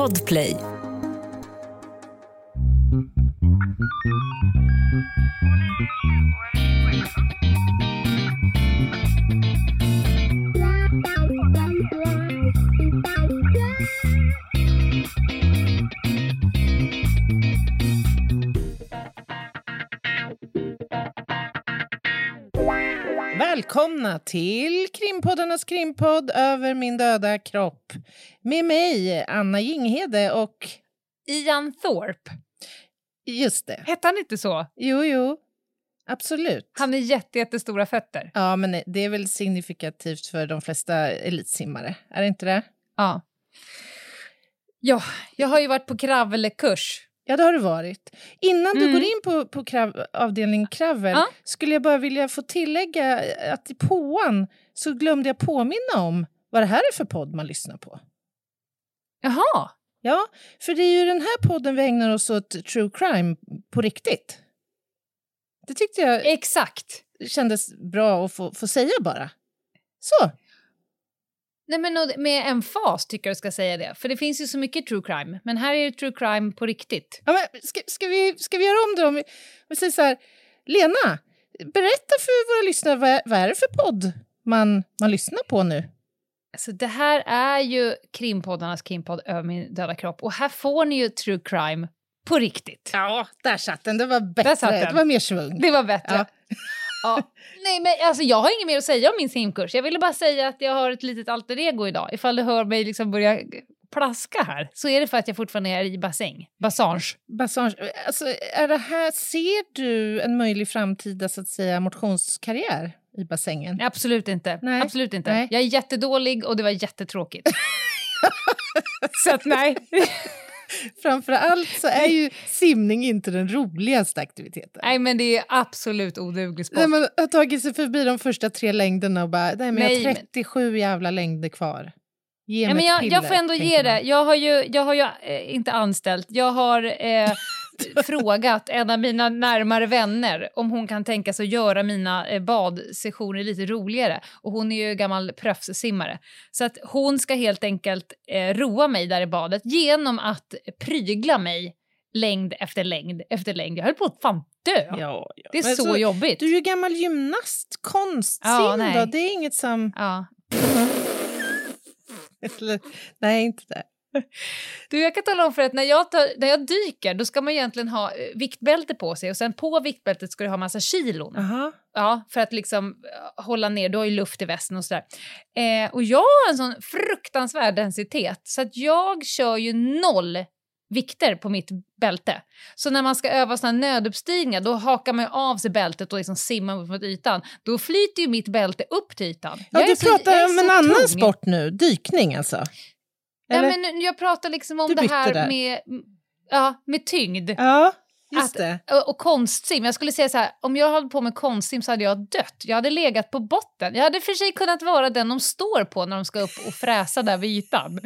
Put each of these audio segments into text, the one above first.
Podplay. Välkomna till krimpoddarnas krimpodd Över min döda kropp. Med mig, Anna Jinghede och... Ian Thorpe. Just det. Hette han inte så? Jo, jo. Absolut. Han är jätte, jättestora fötter. Ja, men det är väl signifikativt för de flesta eltsimmare. Är det inte det? Ja. Ja, jag har ju varit på kravlekurs. Ja, det har du varit. Innan du Mm. går in på, på krav, avdelning kravel Ja. skulle jag bara vilja få tillägga att i påan så glömde jag påminna om vad det här är för podd man lyssnar på. Jaha. Ja, för det är ju den här podden vi ägnar oss åt true crime på riktigt. Det tyckte jag Exakt. kändes bra att få, få säga bara. Så, Nej, men med en fas tycker jag du ska säga det. För det finns ju så mycket true crime. Men här är det true crime på riktigt. ja, men ska, ska, vi, ska vi göra om det? Om vi, om vi säger så här, Lena, berätta för våra lyssnare vad, vad är det för podd man, man lyssnar på nu? Alltså, det här är ju krimpoddarnas krimpodd Över min döda kropp. Och här får ni ju true crime på riktigt. Ja, där satt den. Det var bättre. Det var mer svung. Det var bättre. Ja. Ja. Nej, men alltså, jag har inget mer att säga om min simkurs. Jag ville bara säga att jag har ett litet alter ego idag. Ifall du hör mig liksom börja plaska här så är det för att jag fortfarande är i bassäng. Bassange. Bassange, alltså, är det här, ser du en möjlig framtida så att säga, motionskarriär i bassängen? Nej, absolut inte. Nej. Absolut inte. Nej. Jag är jättedålig och det var jättetråkigt. så att nej. Framför allt så är ju simning inte den roligaste aktiviteten. nej, men det är absolut oduglig sport. När man har tagit sig förbi de första tre längderna och bara, nej men jag Nej, har men- 37 jävla längder kvar. Ge mig men jag, jag piller, får ändå ge tänker det. man. Jag har ju, jag har ju eh, inte anställt. Jag har eh, frågat en av mina närmare vänner om hon kan tänka sig att göra mina eh, badsessioner lite roligare. Och hon är ju gammal proffssimmare. Så att hon ska helt enkelt eh, roa mig där i badet genom att prygla mig längd efter längd efter längd. Jag höll på att fan dö. Ja, ja. Det är Men så, jobbigt. Du är ju gammal gymnast, konstsim Ja, då, det är inget som... Ja. Eller, nej, inte det. Du, jag kan tala om för att när jag, tar, när jag dyker då ska man egentligen ha eh, viktbälte på sig och sen på viktbältet ska du ha massa kilon. Aha. Ja, för att liksom eh, hålla ner, du har ju luft i västen och sådär. Eh, och jag har en sån fruktansvärd densitet så att jag kör ju noll vikter på mitt bälte. Så när man ska öva såna nöduppstigningar då hakar man av sig bältet och liksom simmar upp mot ytan. Då flyter ju mitt bälte upp till ytan. Ja, Jag du så- pratar är om en så annan tung. sport nu, dykning alltså? Ja, Eller? men jag pratar liksom om det här med, ja, med tyngd. Ja, just Att- det. Och, och konstsim. Jag skulle säga så här, om jag höll på med konstsim så hade jag dött. Jag hade legat på botten. Jag hade för sig kunnat vara den de står på när de ska upp och fräsa där vid ytan.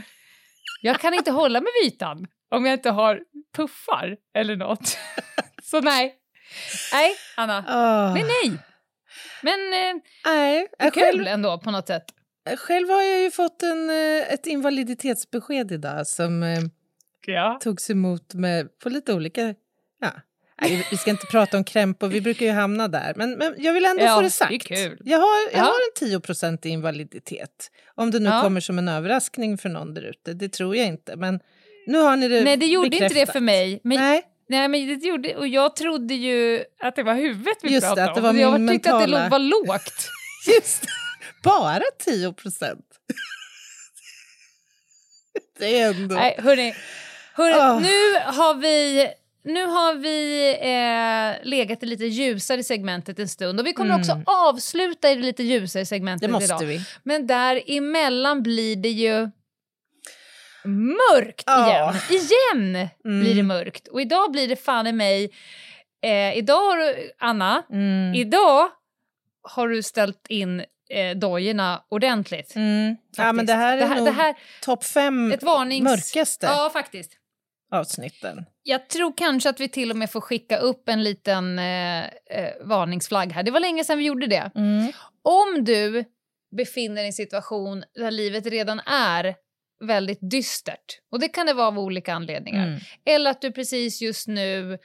Jag kan inte hålla mig vid ytan om jag inte har puffar eller något. Så nej. Nej, Anna. Oh. Nej, nej. Men eh, Nej, det är jag själv, kul ändå på något sätt. Själv har jag ju fått en, eh, ett invaliditetsbesked idag som eh, Ja. togs emot med, på lite olika... Ja. Nej, vi- ska inte prata om krämpor, vi brukar ju hamna där. Men, men jag vill ändå Ja, få det det sagt. kul. Jag har, jag Ja. har en 10% invaliditet. Om det nu Ja. kommer som en överraskning för någon där ute, det tror jag inte. Men nu har ni det Nej, det gjorde inte det bekräftat. för mig. Men, Nej, Nej, men det gjorde, och jag trodde ju att det var huvudet vi Just det, pratade att det om. var jag min tyckte att det mentala- var lågt. just det. Bara 10 procent. Det är ändå... Nej, hörni. hörni Ah. Nu har vi, nu har vi eh, legat i lite ljusare segmentet en stund och vi kommer Mm. också avsluta i det lite ljusare segmentet det måste idag. vi. Men däremellan blir det ju mörkt Ja. igen. Igen Mm. blir det mörkt. Och idag blir det fan i mig... Eh, idag har du, Anna, Mm. idag har du ställt in eh, dojorna ordentligt. Mm. Ja, men det här är det här, nog det här topp fem ett varnings... mörkaste Ja, faktiskt. avsnitten. Jag tror kanske att vi till och med får skicka upp en liten eh, eh, varningsflagg här. Det var länge sedan vi gjorde det. Mm. Om du befinner dig i en situation där livet redan är väldigt dystert. Och det kan det vara av olika anledningar. Mm. Eller att du precis just nu eh,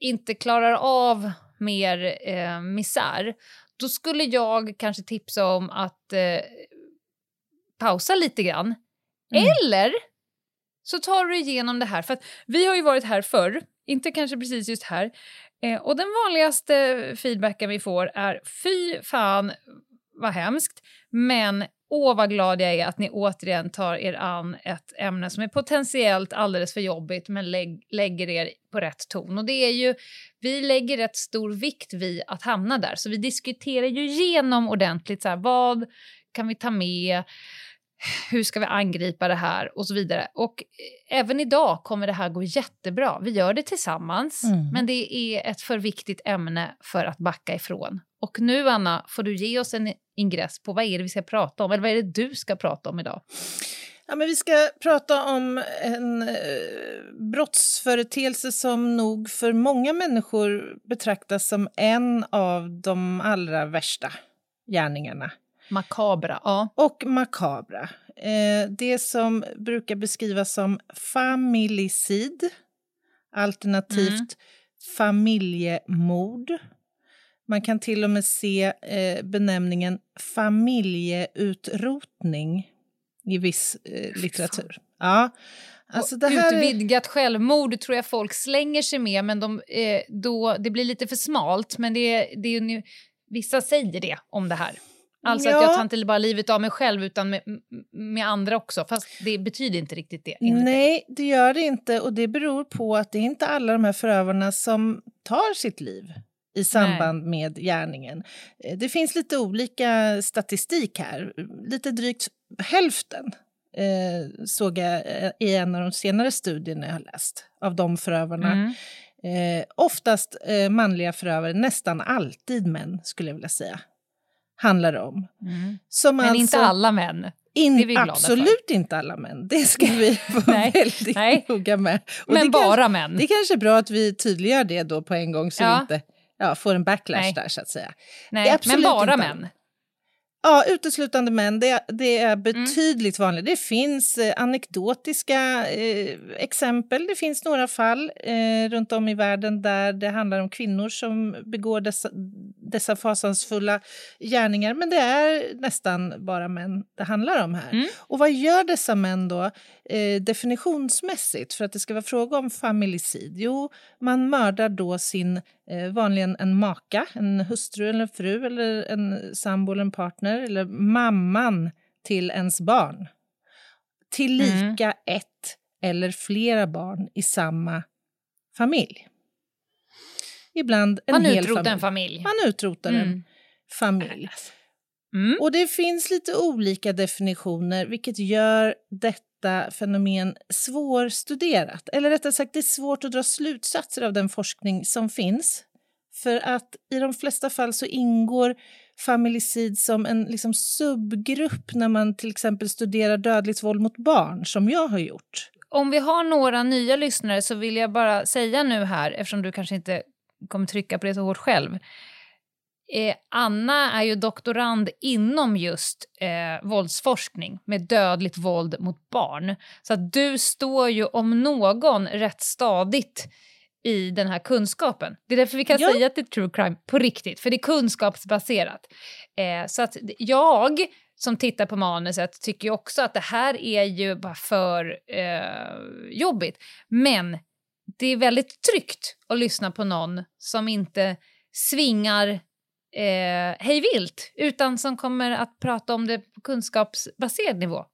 inte klarar av mer eh, misär. Då skulle jag kanske tipsa om att eh, pausa lite grann. Mm. Eller så tar du igenom det här. För vi har ju varit här förr, inte kanske precis just här. Eh, och den vanligaste feedbacken vi får är fy fan vad hemskt, men åh vad glad jag är att ni återigen tar er an ett ämne som är potentiellt alldeles för jobbigt men lägg, lägger er på rätt ton. Och det är ju, vi lägger rätt stor vikt vid att hamna där, så vi diskuterar ju igenom ordentligt så här, vad kan vi ta med, hur ska vi angripa det här och så vidare. Och eh, även idag kommer det här gå jättebra. Vi gör det tillsammans, Mm. men det är ett för viktigt ämne för att backa ifrån. Och nu, Anna, får du ge oss en ingress på vad är det vi ska prata om, eller vad är det du ska prata om idag? Ja, men vi ska prata om en eh, brottsföreteelse som nog för många människor betraktas som en av de allra värsta gärningarna. Makabra, ja. Och makabra. Eh, det som brukar beskrivas som familicid, alternativt Mm. familjemord. Man kan till och med se eh, benämningen familjeutrotning i viss eh, litteratur. Ja, alltså det här är, Utvidgat självmord tror jag folk slänger sig med, men de, eh, då, det blir lite för smalt. Men det, det är vissa säger det om det här. Alltså att Ja. jag tar inte bara livet av mig själv utan med, med andra också. Fast det betyder inte riktigt det. Nej, det gör det inte. Och det beror på att det är inte alla de här förövarna som tar sitt liv i samband med gärningen. Eh, Det finns lite olika statistik här. Lite drygt hälften eh, såg jag eh, i en av de senare studierna jag har läst av de förövarna. Mm. Eh, oftast eh, manliga förövare, nästan alltid män skulle jag vilja säga. Handlar det om. Mm. Som Men alltså, inte alla män. in, absolut inte alla män. Det ska vi vara Nej, väldigt nej. noga med. Och Men bara Kanske, män. det är kanske är bra att vi tydliggör det då på en gång så Ja. vi inte ja, får en backlash Nej. där så att säga. Nej, men bara inte män. Ja, uteslutande män. Det, det är Mm. betydligt vanligare. Det finns eh, anekdotiska eh, exempel. Det finns några fall eh, runt om i världen där det handlar om kvinnor som begår dessa, dessa fasansfulla gärningar. Men det är nästan bara män det handlar om här. Mm. Och vad gör dessa män då eh, definitionsmässigt för att det ska vara fråga om familicid? Jo, man mördar då sin, vanligen en maka, en hustru eller en fru eller en sambo eller en partner eller mamman till ens barn. Tillika ett eller flera barn i samma familj. Ibland en Man hel familj. en familj. Man utrotar en Mm. familj. Mm. Och det finns lite olika definitioner vilket gör detta fenomen svårstuderat. Eller rättare sagt, det är svårt att dra slutsatser av den forskning som finns. För att i de flesta fall så ingår familicid som en liksom subgrupp när man till exempel studerar dödligt våld mot barn, som jag har gjort. Om vi har några nya lyssnare så vill jag bara säga nu här, eftersom du kanske inte kommer trycka på det så hårt själv. Eh, Anna är ju doktorand inom just eh, våldsforskning med dödligt våld mot barn. Så att du står ju om någon rätt stadigt i den här kunskapen. Det är därför vi kan Ja. säga att det är true crime på riktigt, för det är kunskapsbaserat. Eh, så att jag som tittar på manuset tycker ju också att det här är ju bara för eh, jobbigt. Men det är väldigt tryggt att lyssna på någon som inte svingar eh, hejvilt utan som kommer att prata om det på kunskapsbaserad nivå.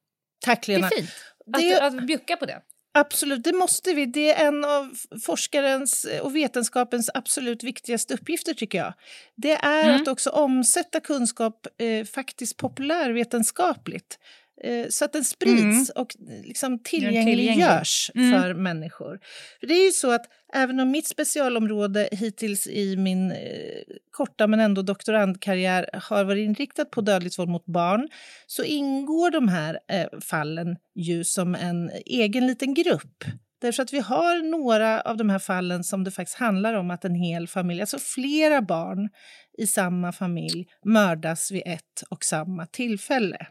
Tack, Det är Lena. fint att, Det- att bjucka på det. Absolut, det måste vi. Det är en av forskarens och vetenskapens absolut viktigaste uppgifter, tycker jag. Det är Mm. att också omsätta kunskap eh, faktiskt populärvetenskapligt. Eh, så att den sprids Mm. och liksom tillgänglig. tillgängliggörs Mm. för människor. För det är ju så att även om mitt specialområde hittills i min eh, korta men ändå doktorandkarriär har varit inriktat på dödligt våld mot barn så ingår de här eh, fallen ju som en egen liten grupp. Därför att vi har några av de här fallen som det faktiskt handlar om att en hel familj, alltså flera barn i samma familj mördas vid ett och samma tillfälle.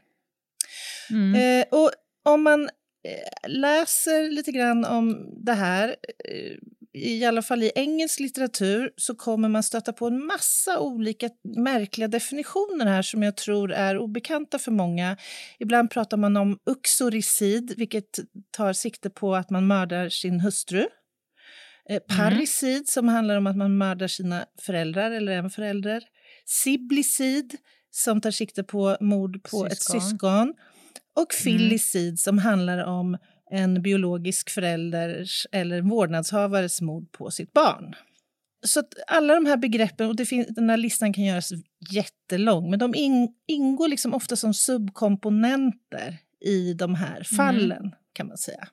Mm. Eh, och om man eh, läser lite grann om det här, eh, i alla fall i engelsk litteratur, så kommer man stöta på en massa olika märkliga definitioner här som jag tror är obekanta för många. Ibland pratar man om uxoricid, vilket tar sikte på att man mördar sin hustru. Eh, mm. parricid, som handlar om att man mördar sina föräldrar eller en förälder. Siblicid, som tar sikte på mord på syskon. ett syskon. Och filicid, mm. som handlar om en biologisk förälders eller vårdnadshavares mord på sitt barn. Så alla de här begreppen, och det finns, den här listan kan göras jättelång, men de in, ingår liksom ofta som subkomponenter i de här mm. fallen, mm. kan man säga.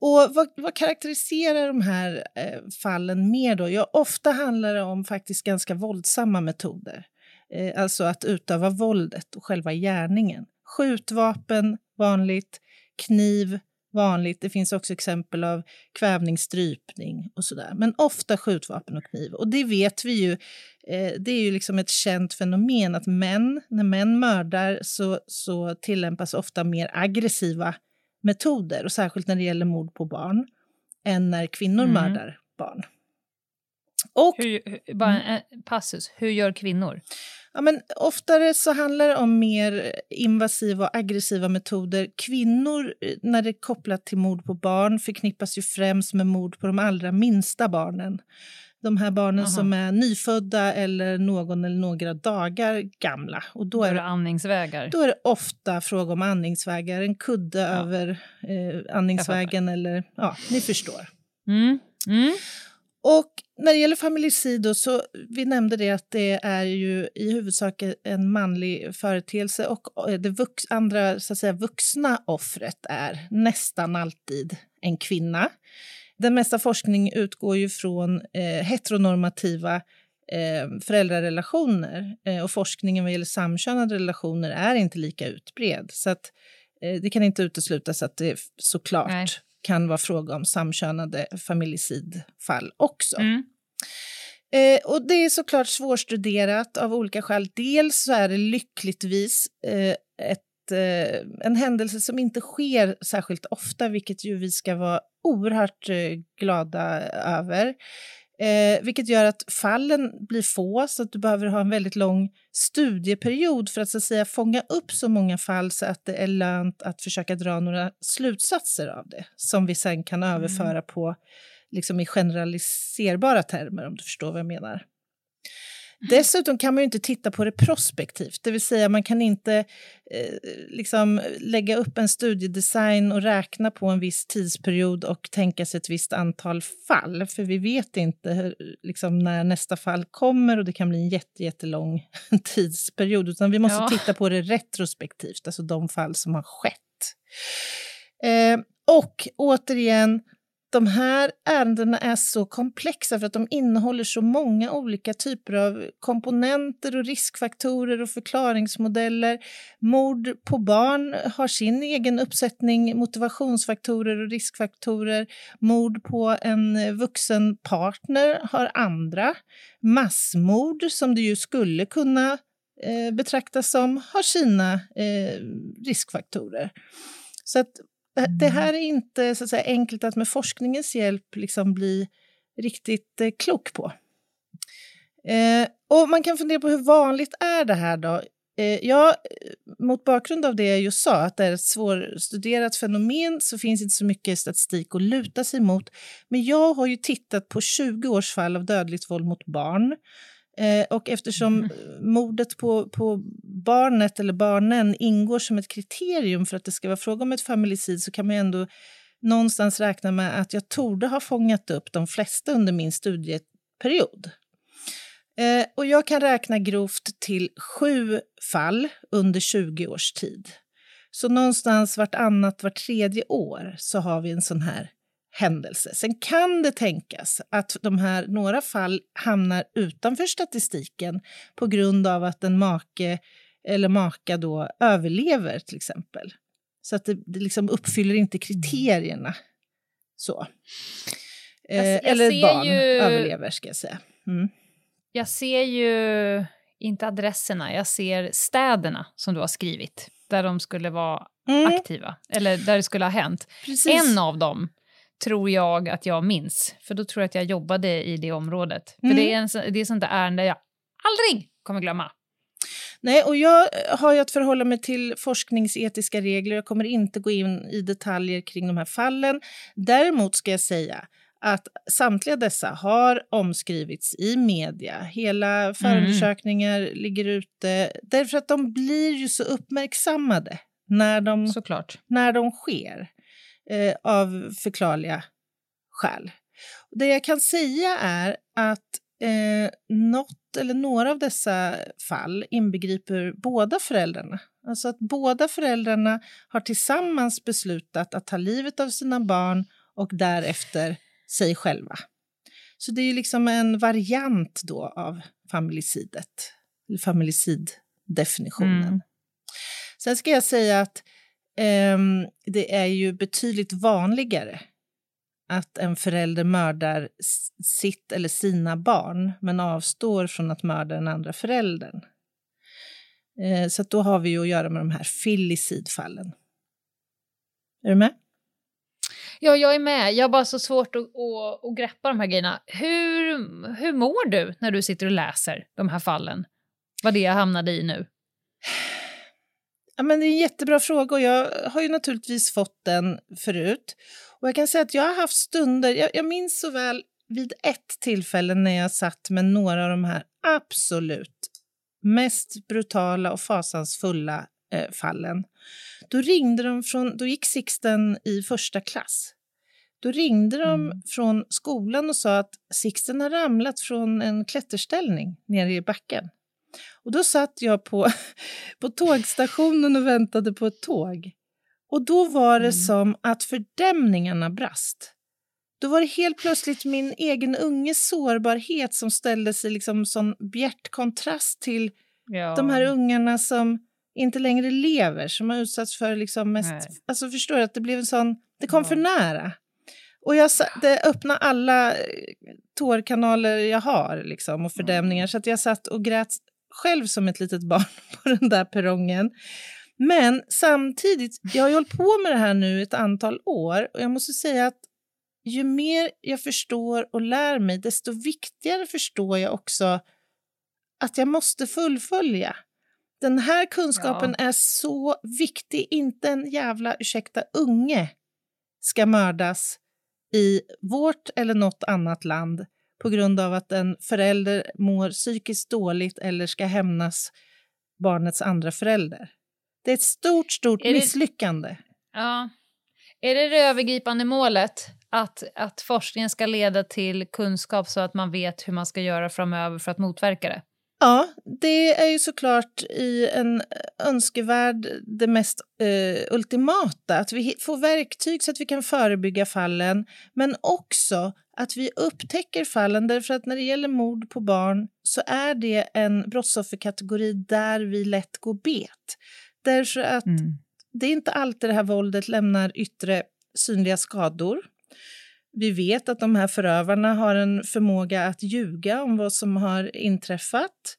Och vad, vad karaktäriserar de här eh, fallen mer då? Ja, ofta handlar det om faktiskt ganska våldsamma metoder. Eh, alltså att utöva våldet och själva gärningen. Skjutvapen, vanligt. Kniv, vanligt. Det finns också exempel av kvävning, strypning och sådär. Men ofta skjutvapen och kniv. Och det vet vi ju, eh, det är ju liksom ett känt fenomen att män, när män mördar så, så tillämpas ofta mer aggressiva metoder, och särskilt när det gäller mord på barn, än när kvinnor mm. mördar barn. Och, hur, bara en passus, hur gör kvinnor? Ja, men oftare så handlar det om mer invasiva och aggressiva metoder. Kvinnor, när det är kopplat till mord på barn, förknippas ju främst med mord på de allra minsta barnen. De här barnen Aha. som är nyfödda eller någon eller några dagar gamla. Och då, är det andningsvägar? Då är det ofta fråga om andningsvägar, en kudde ja. över eh, andningsvägen eller ja, ni förstår. Mm. Mm. Och när det gäller familjicid, så vi nämnde det att det är ju i huvudsak en manlig företeelse och eh, det vux, andra så att säga, vuxna offret är nästan alltid en kvinna. Den mesta forskning utgår ju från eh, heteronormativa eh, föräldrarelationer eh, och forskningen vad gäller samkönade relationer är inte lika utbredd. Så att, eh, det kan inte uteslutas att det såklart Nej kan vara fråga om samkönade familjecidfall också. Mm. Eh, och det är såklart svårstuderat av olika skäl. Dels så är det lyckligtvis eh, ett, eh, en händelse som inte sker särskilt ofta, vilket ju vi ska vara oerhört eh, glada över. Eh, vilket gör att fallen blir få, så att du behöver ha en väldigt lång studieperiod för att, så att säga, fånga upp så många fall så att det är lönt att försöka dra några slutsatser av det som vi sen kan mm. överföra på liksom i generaliserbara termer, om du förstår vad jag menar. Dessutom kan man inte titta på det prospektivt, det vill säga man kan inte eh, liksom lägga upp en studiedesign och räkna på en viss tidsperiod och tänka sig ett visst antal fall, för vi vet inte hur, liksom, när nästa fall kommer och det kan bli en jätte, jättelång tidsperiod, utan vi måste ja. titta på det retrospektivt, alltså de fall som har skett. Eh, och återigen, de här ärendena är så komplexa för att de innehåller så många olika typer av komponenter och riskfaktorer och förklaringsmodeller. Mord på barn har sin egen uppsättning motivationsfaktorer och riskfaktorer. Mord på en vuxen partner har andra. Massmord, som det ju skulle kunna eh, betraktas som, har sina eh, riskfaktorer. Så att Mm. det här är inte så att säga, enkelt att med forskningens hjälp liksom bli riktigt eh, klok på. Eh, och man kan fundera på hur vanligt är det här då? Eh, ja, mot bakgrund av det jag just sa, att det är ett svårstuderat fenomen, så finns inte så mycket statistik att luta sig mot. Men jag har ju tittat på 20 års fall av dödligt våld mot barn Eh, och eftersom mm. mordet på, på barnet eller barnen ingår som ett kriterium för att det ska vara fråga om ett familicid så kan man ändå någonstans räkna med att jag torde ha fångat upp de flesta under min studieperiod. Eh, och jag kan räkna grovt till sju fall under 20 års tid. Så någonstans vartannat, vart tredje år så har vi en sån här händelse. Sen kan det tänkas att de här, några fall hamnar utanför statistiken på grund av att en make eller maka då överlever till exempel. Så att det, det liksom uppfyller inte kriterierna. Så. Eh, eller ett barn ju... överlever, ska jag säga. Mm. Jag ser ju inte adresserna, jag ser städerna som du har skrivit. där de skulle vara Mm, aktiva, eller där det skulle ha hänt. precis. En av dem tror jag att jag minns, för då tror jag att jag jobbade i det området. För Mm. det är, en, det är sånt där ärende jag aldrig kommer glömma. Nej, och jag eh, har ju att förhålla mig till forskningsetiska regler. Jag kommer inte gå in i detaljer kring de här fallen. Däremot ska jag säga att samtliga dessa har omskrivits i media. Hela förundersökningar ligger ute därför att de blir ju så uppmärksammade när de, Såklart. när de sker eh, av förklarliga skäl. Det jag kan säga är att eh, något eller några av dessa fall inbegriper båda föräldrarna. Alltså att båda föräldrarna har tillsammans beslutat att ta livet av sina barn och därefter sig själva. Så det är liksom en variant då av familicidet, eller familiciddefinitionen. Mm. Sen ska jag säga att Ehm, det är ju betydligt vanligare att en förälder mördar sitt eller sina barn men avstår från att mörda den andra föräldern. Eh, så att då har vi ju att göra med de här filicidfallen. Är du med? Ja, jag är med. Jag har bara så svårt att, att, att greppa de här grejerna. Hur, hur mår du när du sitter och läser de här fallen? Vad det jag hamnade i nu. Ja, men det är en jättebra fråga och jag har ju naturligtvis fått den förut. Och jag kan säga att jag har haft stunder, jag, jag minns så väl vid ett tillfälle när jag satt med några av de här absolut mest brutala och fasansfulla eh, fallen. Då ringde de från, då gick Sixten i första klass. Då ringde de Mm. från skolan och sa att Sixten har ramlat från en klätterställning nere i backen. Och då satt jag på, på tågstationen och väntade på ett tåg. Och då var det Mm. som att fördämningarna brast. Då var det helt plötsligt min egen unges sårbarhet som ställde sig liksom som bjärt kontrast till Ja. de här ungarna som inte längre lever, som har utsatts för liksom mest... Nej. Alltså förstår du, att det blev en sån... Det kom Ja. för nära. Och jag, det öppnade alla eh, tårkanaler jag har liksom, och fördämningar, så att jag satt och grät själv som ett litet barn på den där perrongen. Men samtidigt, jag har ju hållit på med det här nu ett antal år och jag måste säga att ju mer jag förstår och lär mig, desto viktigare förstår jag också att jag måste fullfölja. Den här kunskapen är så viktig. Inte en jävla, ursäkta, unge ska mördas i vårt eller något annat land på grund av att en förälder mår psykiskt dåligt eller ska hämnas barnets andra förälder. Det är ett stort, stort Är det- misslyckande. Ja. Är det det övergripande målet? Att, att forskningen ska leda till kunskap så att man vet hur man ska göra framöver för att motverka det? Ja, det är ju såklart i en önskevärld det mest eh, ultimata. Att vi får verktyg så att vi kan förebygga fallen, men också att vi upptäcker fallen. Därför att när det gäller mord på barn så är det en brottsofferkategori där vi lätt går bet. Därför att det är inte alltid det här våldet lämnar yttre synliga skador. Vi vet att de här förövarna har en förmåga att ljuga om vad som har inträffat.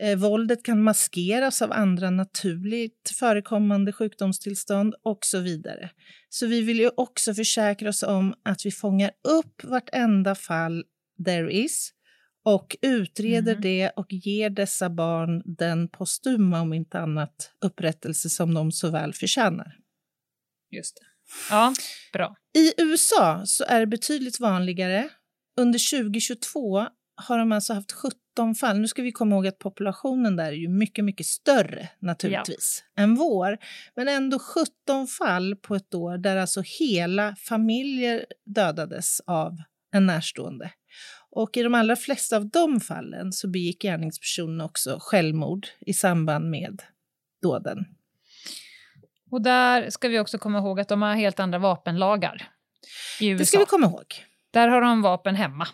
Eh, våldet kan maskeras av andra naturligt förekommande sjukdomstillstånd och så vidare. Så vi vill ju också försäkra oss om att vi fångar upp vartenda fall there is och utreder Mm. det och ger dessa barn den postuma, om inte annat, upprättelse som de så väl förtjänar. Just det. Ja, bra. I USA så är det betydligt vanligare. Under 2022 har de alltså haft 17 fall. Nu ska vi komma ihåg att populationen där är ju mycket, mycket större naturligtvis än vår. Men ändå 17 fall på ett år där alltså hela familjer dödades av en närstående. Och i de allra flesta av de fallen så begick gärningspersonen också självmord i samband med dåden. Och där ska vi också komma ihåg att de har helt andra vapenlagar i USA. Det ska vi komma ihåg. Där har de vapen hemma.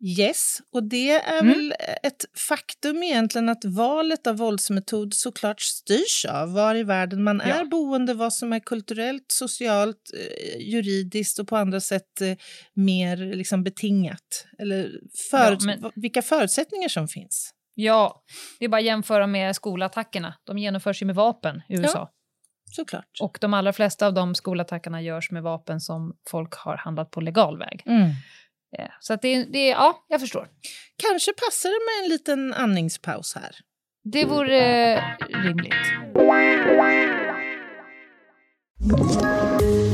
Yes, och det är Mm. väl ett faktum egentligen att valet av våldsmetod såklart styrs av var i världen man Ja. är boende, vad som är kulturellt, socialt, eh, juridiskt och på andra sätt eh, mer liksom betingat. Eller förut- Ja, men- vilka förutsättningar som finns. Ja, det är bara att jämföra med skolattackerna. De genomförs ju med vapen i USA. Såklart. Och de allra flesta av de skolattackerna görs med vapen som folk har handlat på legal väg. Mm. Eh, Så att det, det, ja, jag förstår. Kanske passar det med en liten andningspaus här. Det vore eh, rimligt.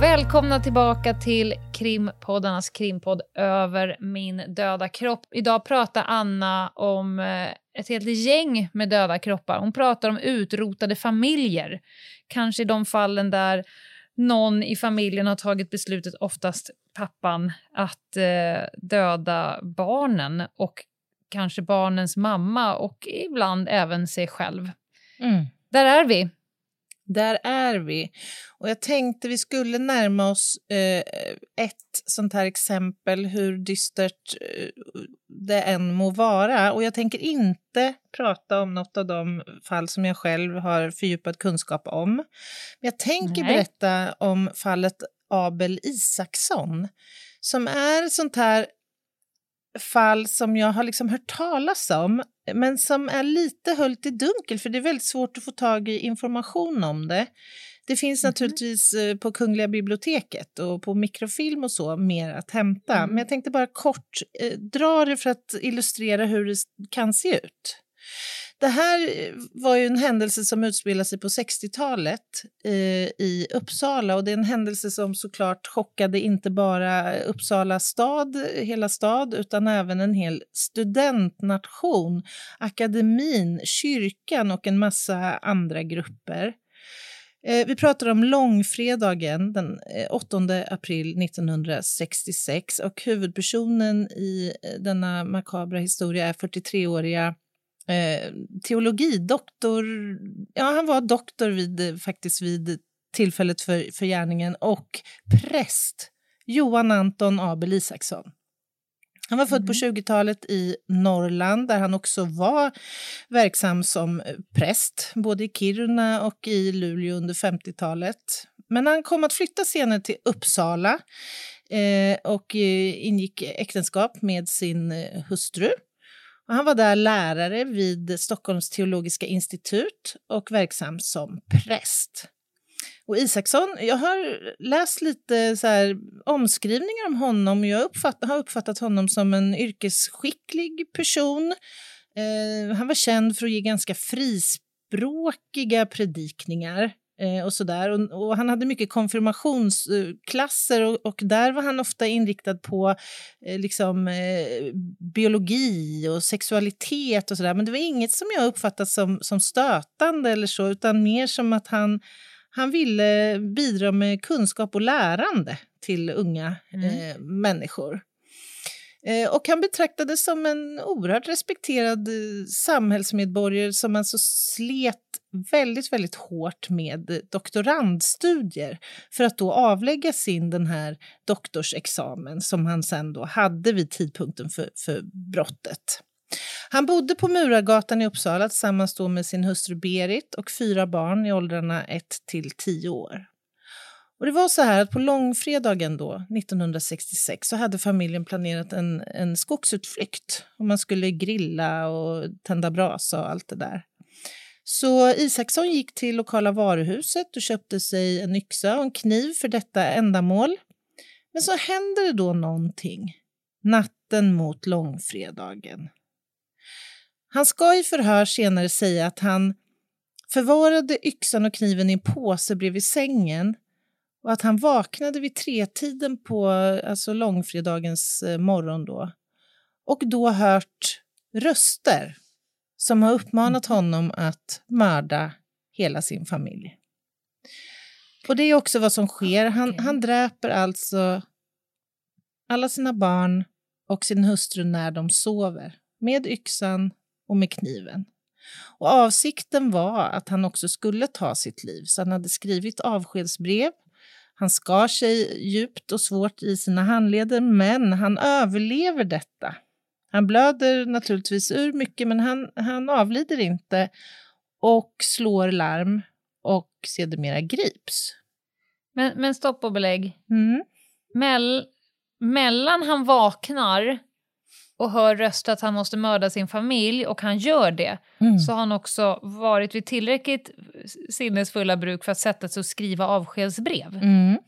Välkomna tillbaka till krimpoddarnas krimpodd Över min döda kropp. Idag pratar Anna om eh, ett helt gäng med döda kroppar. Hon pratar om utrotade familjer. Kanske i de fallen där någon i familjen har tagit beslutet, oftast pappan, att eh, döda barnen och kanske barnens mamma och ibland även sig själv. Mm. Där är vi. Där är vi. Och jag tänkte vi skulle närma oss eh, ett sånt här exempel hur dystert eh, det än må vara. Och jag tänker inte prata om något av de fall som jag själv har fördjupad kunskap om. Men jag tänker Nej. berätta om fallet Abel Isaksson som är sånt här fall som jag har liksom hört talas om men som är lite höljt i dunkel för det är väldigt svårt att få tag i information om det. Det finns naturligtvis eh, på Kungliga biblioteket och på mikrofilm och så mer att hämta. Men jag tänkte bara kort eh, dra det för att illustrera hur det kan se ut. Det här var ju en händelse som utspelade sig på 60-talet eh, i Uppsala och det är en händelse som såklart chockade inte bara Uppsala stad, hela stad, utan även en hel studentnation, akademin, kyrkan och en massa andra grupper. Eh, Vi pratar om långfredagen den eh, 8 april 1966 och huvudpersonen i eh, denna makabra historia är 43-åriga eh, teologidoktor. Ja, han var doktor vid, eh, faktiskt vid tillfället för, för gärningen och präst Johan Anton Abel Isaksson. Han var född på 20-talet i Norrland där han också var verksam som eh, präst både i Kiruna och i Luleå under 50-talet. Men han kom att flytta senare till Uppsala eh, och ingick äktenskap med sin hustru. Och han var där lärare vid Stockholms teologiska institut och verksam som präst. Och Isaksson, jag har läst lite så här, omskrivningar om honom och jag uppfatt, har uppfattat honom som en yrkesskicklig person. Eh, han var känd för att ge ganska frispråkiga predikningar och sådär. Och, och han hade mycket konfirmationsklasser och, och där var han ofta inriktad på eh, liksom, eh, biologi och sexualitet och sådär. Men det var inget som jag uppfattat som, som stötande eller så, utan mer som att han han ville bidra med kunskap och lärande till unga eh, människor. Eh, och han betraktades som en oerhört respekterad eh, samhällsmedborgare som alltså slet väldigt, väldigt hårt med doktorandstudier för att då avlägga sin den här doktorsexamen som han sen då hade vid tidpunkten för, för brottet. Han bodde på Murargatan i Uppsala tillsammans då med sin hustru Berit och fyra barn i åldrarna 1 till 10 år. Och det var så här att på långfredagen då, 1966 så hade familjen planerat en, en skogsutflykt. Och man skulle grilla och tända brasa och allt det där. Så Isaksson gick till lokala varuhuset och köpte sig en yxa och en kniv för detta ändamål. Men så händer det då någonting natten mot långfredagen. Han ska i förhör senare säga att han förvarade yxan och kniven i en påse bredvid sängen och att han vaknade vid tretiden på alltså långfredagens eh, morgon då och då hört röster som har uppmanat honom att mörda hela sin familj. Och det är också vad som sker. Han, han dräper alltså alla sina barn och sin hustru när de sover med yxan och med kniven. Och avsikten var att han också skulle ta sitt liv, så han hade skrivit avskedsbrev. Han skar sig djupt och svårt i sina handleder, men han överlever detta. Han blöder naturligtvis ur mycket, men han, han avlider inte och slår larm och sedermera grips. Men, men stopp och belägg. Mm. Mell, mellan han vaknar och hör röster att han måste mörda sin familj och han gör det Mm. så har han också varit vid tillräckligt sinnesfulla bruk för att sätta sig och skriva avskedsbrev. Mm.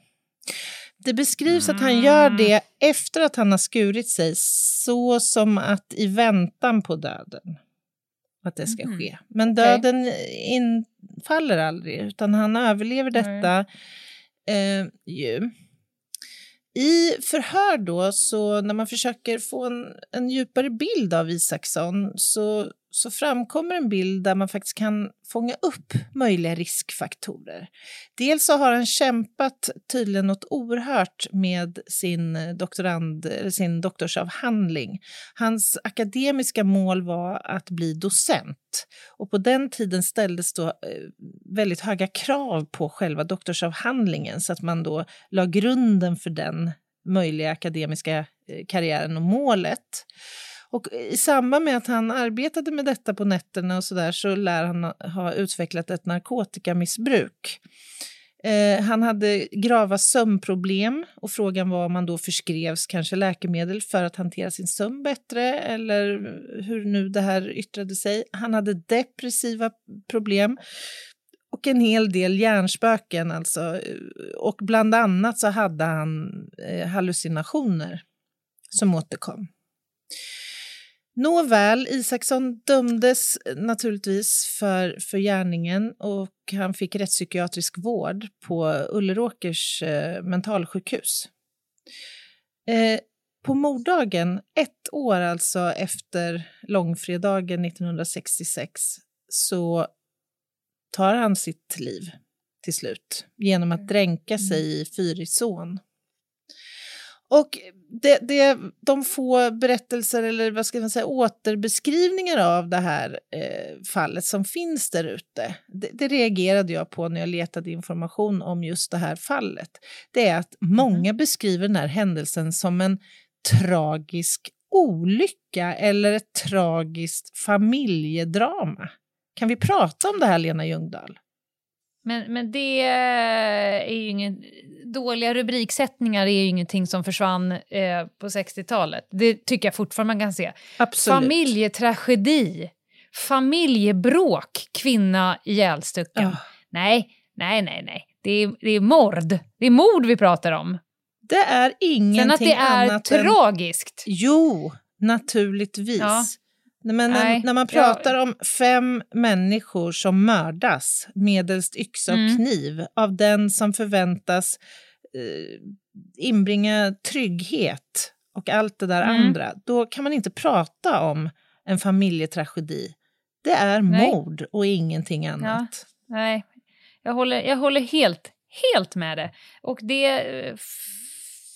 Det beskrivs att han gör det efter att han har skurit sig, så som att i väntan på döden. Att det ska Mhm. ske. Men döden infaller aldrig, utan han överlever detta. Eh, ju. I förhör då, så när man försöker få en, en djupare bild av Isaksson så, så framkommer en bild där man faktiskt kan fånga upp möjliga riskfaktorer. Dels så har han kämpat tydligen något oerhört med sin, doktorand, sin doktorsavhandling. Hans akademiska mål var att bli docent. Och på den tiden ställdes då eh, väldigt höga krav på själva doktorsavhandlingen så att man då la grunden för den möjliga akademiska eh, karriären och målet. Och i samband med att han arbetade med detta på nätterna och så där så lär han ha utvecklat ett narkotikamissbruk. Eh, han hade grava sömnproblem och frågan var om han då förskrevs kanske läkemedel för att hantera sin sömn bättre eller hur nu det här yttrade sig. Han hade depressiva problem och en hel del hjärnspöken alltså. Och bland annat så hade han eh, hallucinationer som återkom. Nåväl, Isaksson dömdes naturligtvis för, för gärningen och han fick rättspsykiatrisk vård på Ulleråkers eh, mentalsjukhus. Eh, på morddagen, ett år alltså efter långfredagen 1966, så tar han sitt liv till slut genom att dränka sig i Fyrisån. Och det, det, de få berättelser eller vad ska man säga, återbeskrivningar av det här eh, fallet som finns där ute, det, det reagerade jag på när jag letade information om just det här fallet. Det är att många beskriver den här händelsen som en tragisk olycka eller ett tragiskt familjedrama. Kan vi prata om det här, Lena Ljungdahl? Men, men det är ju ingen... Dåliga rubriksättningar är ju ingenting som försvann eh, på 60-talet. Det tycker jag fortfarande man kan se. Absolut. Familjetragedi, familjebråk, kvinna ihjälstucken. Ja. Nej, nej, nej, nej. Det är, det är mord. Det är mord vi pratar om. Det är ingenting Sen att det är annat än... tragiskt. Jo, naturligtvis. Ja. Men när, när man jag- pratar om fem människor som mördas medelst yxa och Mm. kniv av den som förväntas eh, inbringa trygghet och allt det där Mm. andra, då kan man inte prata om en familjetragedi. Det är Nej. mord och ingenting annat. Nej, jag håller, jag håller helt, helt med det. Och det eh,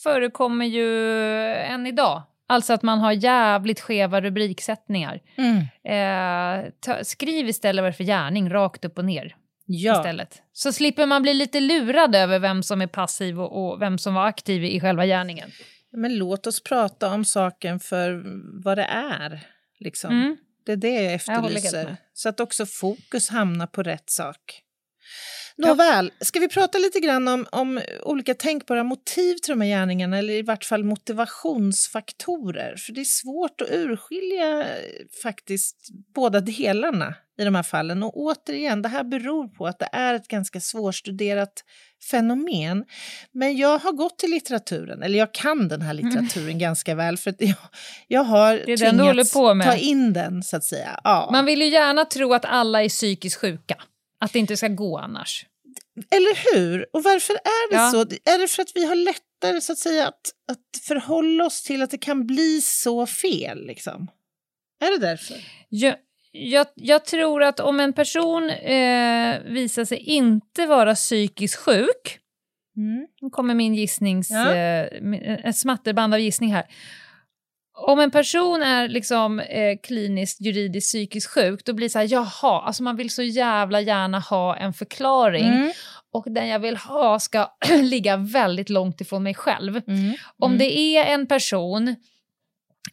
förekommer ju än idag. Alltså att man har jävligt skeva rubriksättningar. Mm. Eh, ta, skriv istället vad det är för gärning, rakt upp och ner. Ja. Istället. Så slipper man bli lite lurad över vem som är passiv och, och vem som var aktiv i själva gärningen. Men låt oss prata om saken för vad det är. Liksom. Mm. Det är det jag Jag efterlyser. med. så att också fokus hamnar på rätt sak. Nåväl, ska vi prata lite grann om, om olika tänkbara motiv till de här gärningarna eller i vart fall motivationsfaktorer? För det är svårt att urskilja eh, faktiskt båda delarna i de här fallen. Och återigen, det här beror på att det är ett ganska svårstuderat fenomen. Men jag har gått till litteraturen, eller jag kan den här litteraturen ganska väl för jag, jag har Mm. Det är tvingats ta in den så att säga. Ja. Man vill ju gärna tro att alla är psykiskt sjuka. Att det inte ska gå annars. Eller hur? Och varför är det Ja. så? Är det för att vi har lättare så att säga att, att förhålla oss till att det kan bli så fel? Liksom? Är det därför? Jag, jag, jag tror att om en person eh, visar sig inte vara psykiskt sjuk, Mm. nu kommer min gissnings... Ja. Eh, ett smatterband av gissning här. Om en person är liksom eh, kliniskt juridiskt psykiskt sjuk, då blir det så här, jaha, alltså man vill så jävla gärna ha en förklaring. Mm. Och den jag vill ha ska ligga väldigt långt ifrån mig själv. Mm. Om Mm. det är en person,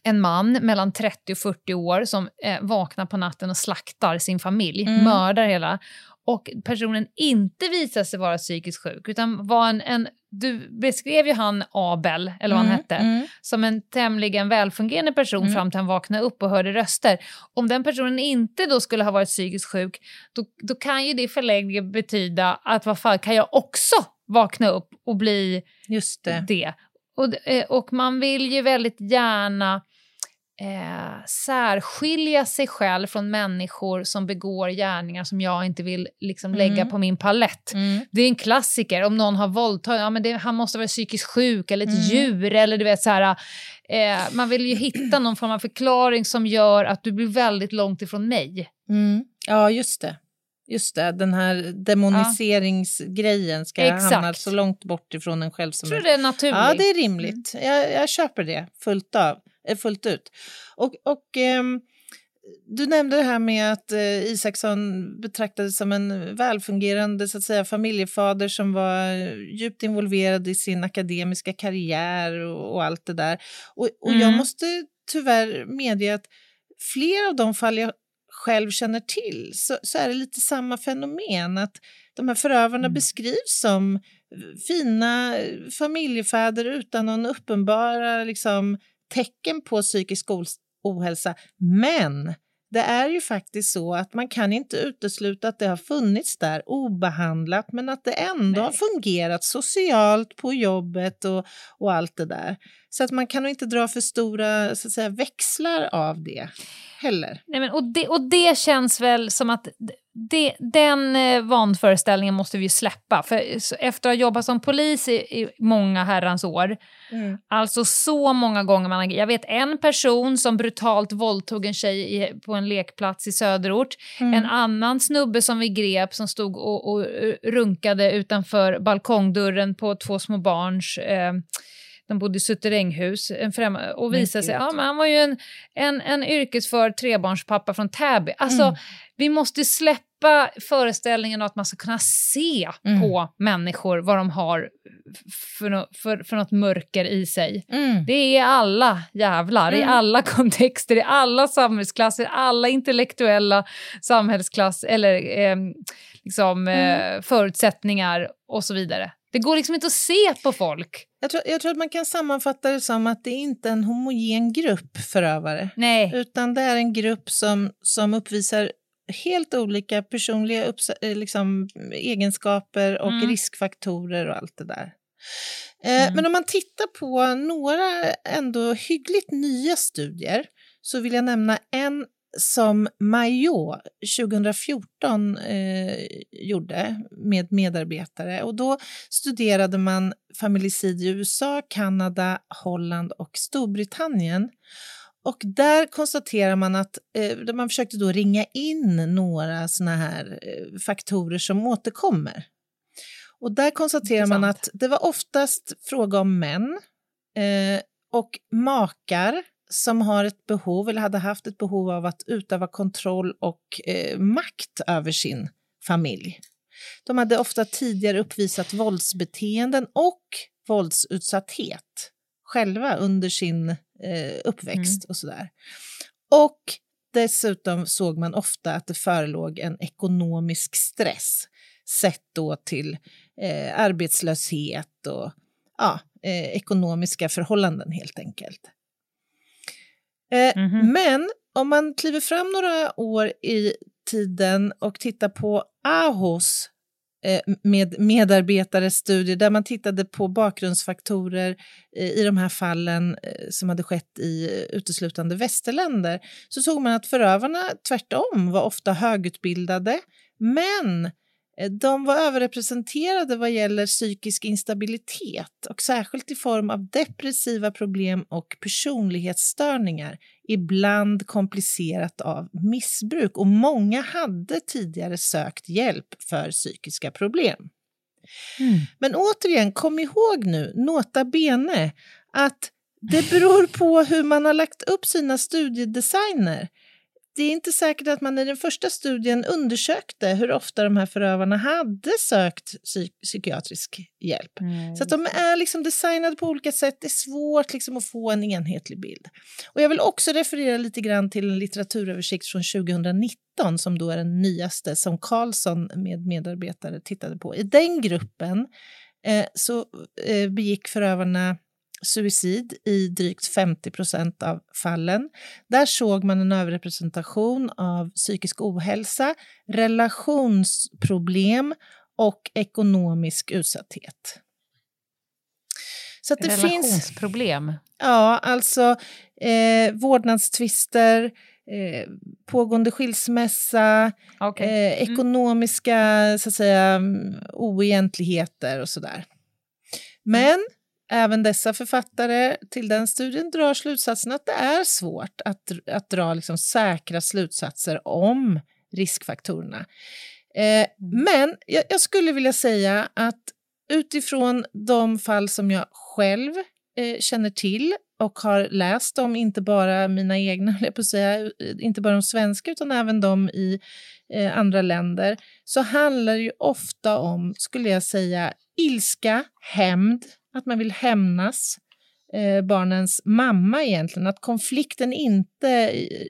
en man mellan 30 och 40 år som eh, vaknar på natten och slaktar sin familj, Mm. mördar hela, och personen inte visar sig vara psykiskt sjuk, utan var en, en du beskrev ju han Abel, eller vad han Mm, hette, mm. som en tämligen välfungerande person Mm. fram till han vaknade upp och hörde röster. Om den personen inte då skulle ha varit psykiskt sjuk, då, då kan ju det i förlängningen betyda att vad fan, kan jag också vakna upp och bli Just det. det. Och, eh, och man vill ju väldigt gärna eh, särskilja sig själv från människor som begår gärningar som jag inte vill liksom, lägga Mm. på min palett. Mm. Det är en klassiker. Om någon har våldtagit, ja, men det, han måste vara psykiskt sjuk eller ett Mm. djur. Eller du vet, så här, eh, man vill ju hitta någon form av förklaring som gör att du blir väldigt långt ifrån mig. Mm. Ja, just det. Just det, den här demoniseringsgrejen ska Exakt. hamna så långt bort ifrån en själv som Jag tror möjligt. det är naturligt. Ja, det är rimligt. Jag, jag köper det fullt, av, fullt ut. Och, och ehm, du nämnde det här med att eh, Isaksson betraktades som en välfungerande så att säga, familjefader som var eh, djupt involverad i sin akademiska karriär och, och allt det där. Och, och jag Mm. måste tyvärr medge att flera av de fall jag själv känner till så, så är det lite samma fenomen. Att de här förövarna Mm. beskrivs som fina familjefäder utan någon uppenbara liksom, tecken på psykisk ohälsa. Men det är ju faktiskt så att man kan inte utesluta att det har funnits där obehandlat men att det ändå har Nej. fungerat socialt på jobbet och, och allt det där. Så att man kan nog inte dra för stora så att säga, växlar av det heller. Nej, men, och, det, och det känns väl som att det, den eh, vanföreställningen måste vi släppa. För efter att ha jobbat som polis i, i många herrans år, alltså så många gånger man. Jag vet en person som brutalt våldtog en tjej i, på en lekplats i söderort. Mm. En annan snubbe som vi grep som stod och, och eh, runkade utanför balkongdörren på två små barns... Eh, de bodde i suteränghus en främ- och visade sig, ja men han var ju en, en, en yrkesför trebarnspappa från Täby. Alltså, Mm. vi måste släppa föreställningen att man ska kunna se Mm. på människor vad de har för, no, för, för något mörker i sig. Mm. Det är alla jävlar, i Mm. alla kontexter, i alla samhällsklasser, alla intellektuella samhällsklass eller eh, liksom, Mm. eh, förutsättningar och så vidare. Det går liksom inte att se på folk. Jag, tror, jag tror att man kan sammanfatta det som att det inte är en homogen grupp förövare. Nej. Utan det är en grupp som, som uppvisar helt olika personliga eh, liksom, egenskaper och Mm. riskfaktorer och allt det där. Eh, Mm. Men om man tittar på några ändå hyggligt nya studier så vill jag nämna en som Maillot 2014 eh, gjorde med medarbetare. Och då studerade man familicid i USA, Kanada, Holland och Storbritannien. Och där konstaterar man att eh, man försökte då ringa in några såna här eh, faktorer som återkommer. Och där konstaterar man att det var oftast fråga om män eh, och makar som har ett behov eller hade haft ett behov av att utöva kontroll och eh, makt över sin familj. De hade ofta tidigare uppvisat våldsbeteenden och våldsutsatthet själva under sin eh, uppväxt och sådär. Och dessutom såg man ofta att det förelåg en ekonomisk stress sett då till eh, arbetslöshet och ja, eh, ekonomiska förhållanden helt enkelt. Eh, Mhm. Men om man kliver fram några år i tiden och tittar på AHOS Eh, med medarbetares studier där man tittade på bakgrundsfaktorer i de här fallen eh, som hade skett i uteslutande västerländer så såg man att förövarna tvärtom var ofta högutbildade men eh, de var överrepresenterade vad gäller psykisk instabilitet och särskilt i form av depressiva problem och personlighetsstörningar, ibland komplicerat av missbruk. Och många hade tidigare sökt hjälp för psykiska problem. Men återigen, kom ihåg nu, nota bene, att Det beror på hur man har lagt upp sina studiedesigner. Det är inte säkert att man i den första studien undersökte hur ofta de här förövarna hade sökt psyk psykiatrisk hjälp. Mm. Så att de är liksom designade på olika sätt. Det är svårt liksom att få en enhetlig bild. Och jag vill också referera lite grann till en litteraturöversikt från 2019 som då är den nyaste som Karlsson med medarbetare tittade på. I den gruppen eh, så eh, begick förövarna suicid i drygt 50 procent av fallen. Där såg man en överrepresentation av psykisk ohälsa, relationsproblem och ekonomisk utsatthet. Så det finns Relationsproblem. ja, alltså eh, vårdnadstvister, eh, pågående skilsmässa, Okej. eh, ekonomiska så att säga, mm, oegentligheter och sådär. Men även dessa författare till den studien drar slutsatsen att det är svårt att, att dra liksom säkra slutsatser om riskfaktorerna. Eh, men jag, jag skulle vilja säga att utifrån de fall som jag själv eh, känner till och har läst om, inte bara mina egna, jag på säga, inte bara de svenska utan även de i eh, andra länder, så handlar det ju ofta om, skulle jag säga, ilska, hämnd, att man vill hämnas eh, barnens mamma egentligen, att konflikten inte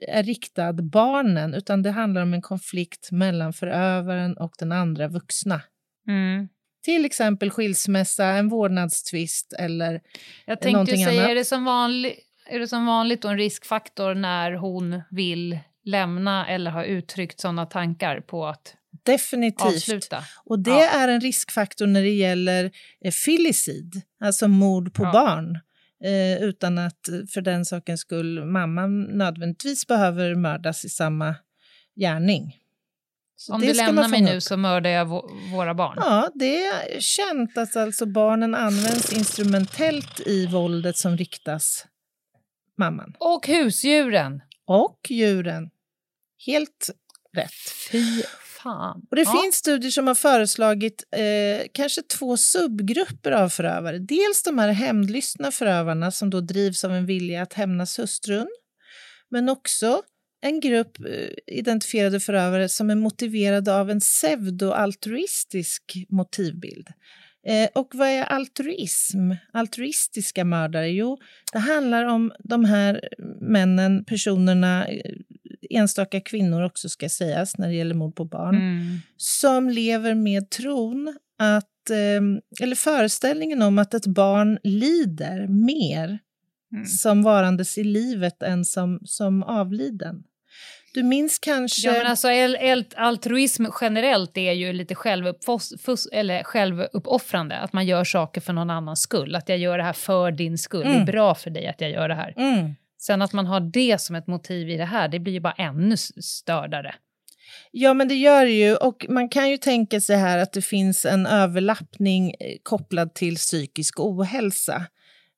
är riktad barnen utan det handlar om en konflikt mellan förövaren och den andra vuxna. Mm. Till exempel skilsmässa, en vårdnadstvist eller Jag tänkte Någonting säga, annat? är det, som vanlig, är det som vanligt en riskfaktor när hon vill lämna eller har uttryckt sådana tankar på att definitivt. avsluta? Och det Ja. är en riskfaktor när det gäller eh, filicid, alltså mord på Ja. barn. Eh, utan att för den sakens skull mamman nödvändigtvis behöver mördas i samma gärning. Så Om du lämnar mig nu upp. så mördar jag vå- våra barn. Ja, det är känt att alltså barnen används instrumentellt i våldet som riktas mamman. Och husdjuren. Och djuren. Helt rätt. Fy fan. Och det Ja. finns studier som har föreslagit eh, kanske två subgrupper av förövare. Dels de här hämndlystna förövarna som då drivs av en vilja att hämnas hustrun. Men också en grupp eh, identifierade förövare som är motiverade av en pseudo-altruistisk motivbild. Eh, och vad är altruism? Altruistiska mördare? Jo, det handlar om de här männen, personerna, eh, enstaka kvinnor också ska sägas när det gäller mord på barn, Mm. som lever med tron att, eh, eller föreställningen om att ett barn lider mer Mm. som varandes i livet än som, som avliden. Du minns kanske... Ja, men alltså, altruism generellt är ju lite eller självuppoffrande. Att man gör saker för någon annans skull. Att jag gör det här för din skull. Det är Mm. bra för dig att jag gör det här. Mm. Sen att man har det som ett motiv i det här, det blir ju bara ännu stördare. Ja, men det gör det ju. Och man kan ju tänka sig här att det finns en överlappning eh, kopplad till psykisk ohälsa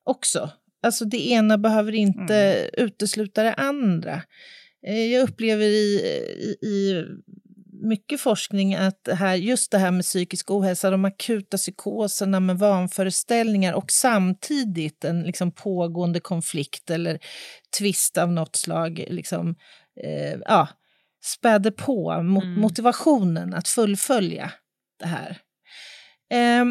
också. Alltså det ena behöver inte utesluta det andra. Eh, Jag upplever i, i, i mycket forskning att här, just det här med psykisk ohälsa, de akuta psykoserna med vanföreställningar och samtidigt en liksom pågående konflikt eller tvist av något slag liksom, eh, ja, späder på mo- Mm. motivationen att fullfölja det här. Eh,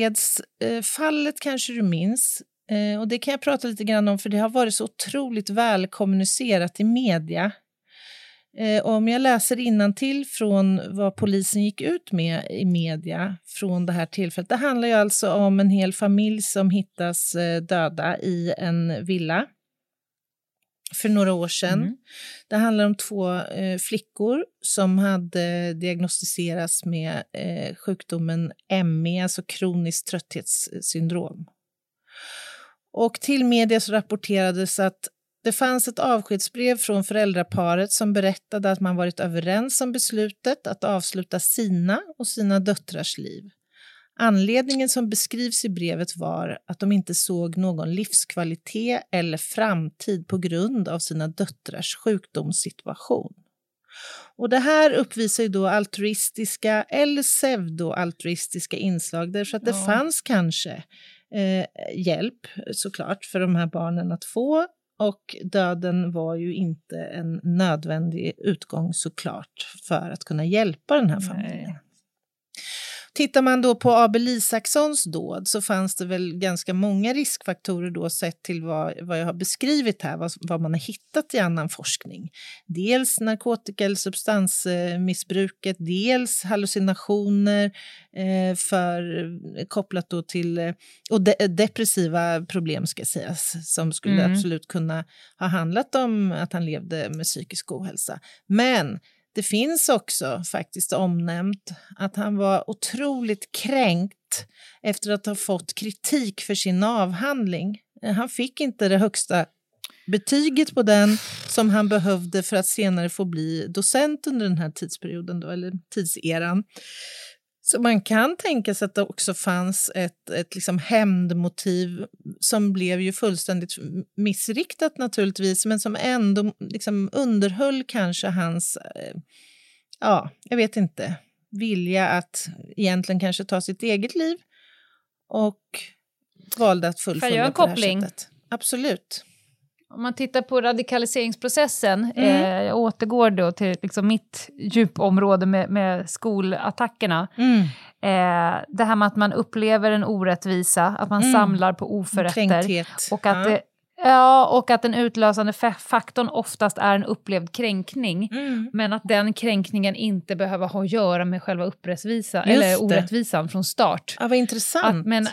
Bjärredsfallet kanske du minns. Eh, och det kan jag prata lite grann om, för det har varit så otroligt väl kommunicerat i media. Eh, om jag läser till från vad polisen gick ut med i media från det här tillfället. Det handlar ju alltså om en hel familj som hittas eh, döda i en villa för några år sedan. Mm. Det handlar om två eh, flickor som hade diagnostiserats med eh, sjukdomen ME, alltså kroniskt trötthetssyndrom. Och till media så rapporterades att det fanns ett avskedsbrev från föräldraparet som berättade att man varit överens om beslutet att avsluta sina och sina döttrars liv. Anledningen som beskrivs i brevet var att de inte såg någon livskvalitet eller framtid på grund av sina döttrars sjukdomssituation. Och det här uppvisar ju då altruistiska eller pseudo-altruistiska inslag därför att det Ja. fanns kanske eh, hjälp såklart för de här barnen att få och döden var ju inte en nödvändig utgång såklart för att kunna hjälpa den här familjen. Nej. Tittar man då på Abel Isakssons dåd så fanns det väl ganska många riskfaktorer då sett till vad, vad jag har beskrivit här, vad, vad man har hittat i annan forskning. Dels narkotika eller substansmissbruket, dels hallucinationer eh, för, kopplat då till eh, och de, depressiva problem ska sägas, som skulle mm. absolut kunna ha handlat om att han levde med psykisk ohälsa. Men det finns också faktiskt omnämnt att han var otroligt kränkt efter att ha fått kritik för sin avhandling. Han fick inte det högsta betyget på den som han behövde för att senare få bli docent under den här tidsperioden, då, eller tidseran. Så man kan tänka sig att det också fanns ett, ett liksom hämndmotiv som blev ju fullständigt missriktat naturligtvis, men som ändå liksom underhöll kanske hans, eh, ja, jag vet inte, vilja att egentligen kanske ta sitt eget liv och valde att fullfölja på det här sättet. Absolut. Om man tittar på radikaliseringsprocessen, mm. eh, jag återgår då till liksom mitt djupområde med, med skolattackerna. Mm. Eh, det här med att man upplever en orättvisa, att man mm. samlar på oförrätter. Och att, ja. det, ja, och att den utlösande faktorn oftast är en upplevd kränkning. Mm. Men att den kränkningen inte behöver ha att göra med själva upprättvisa, eller orättvisan från start. Ja, vad intressant. Att, men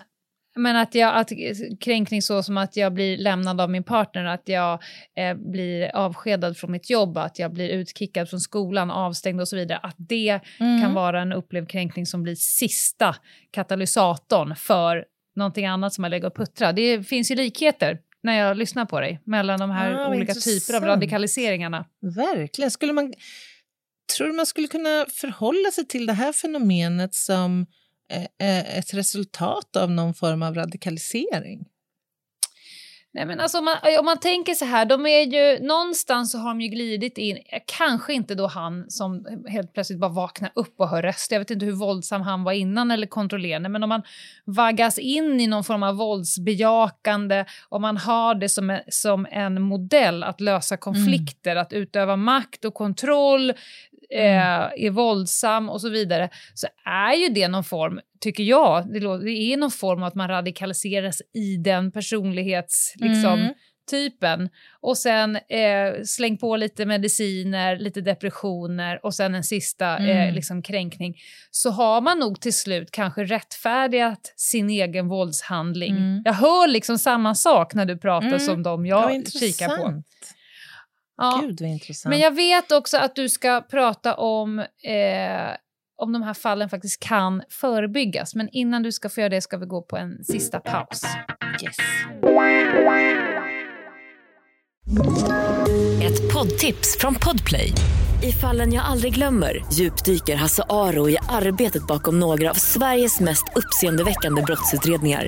men att, jag, att kränkning så som att jag blir lämnad av min partner, att jag eh, blir avskedad från mitt jobb, att jag blir utkickad från skolan, avstängd och så vidare, att det mm. kan vara en upplevd kränkning som blir sista katalysatorn för någonting annat som har legat och puttrat. Det finns ju likheter när jag lyssnar på dig mellan de här ah, olika typer av radikaliseringarna. Verkligen. Skulle man, tror du man skulle kunna förhålla sig till det här fenomenet som ett resultat av någon form av radikalisering? Nej, men alltså om, man, om man tänker så här, de är ju, någonstans så har de ju glidit in, kanske inte då han som helt plötsligt bara vaknar upp och hör röster, jag vet inte hur våldsam han var innan eller kontrollerande, men om man vaggas in i någon form av våldsbejakande, om man har det som en, som en modell att lösa konflikter, mm. att utöva makt och kontroll, Mm. Eh, är våldsam och så vidare, så är ju det någon form, tycker jag, det, det är någon form av att man radikaliseras i den personlighetstypen. Liksom, mm. Typen. Och sen eh, släng på lite mediciner, lite depressioner och sen en sista eh, mm. eh, liksom kränkning. Så har man nog till slut kanske rättfärdigat sin egen våldshandling. Mm. Jag hör liksom samma sak när du pratar mm. som de jag ja, kikar på. Ja. Gud vad intressant. Men jag vet också att du ska prata om eh, om de här fallen faktiskt kan förebyggas. Men innan du ska få göra det ska vi gå på en sista paus. Yes. Ett poddtips från Podplay. I fallen jag aldrig glömmer djupdyker Hasse Aro i arbetet bakom några av Sveriges mest uppseendeväckande brottsutredningar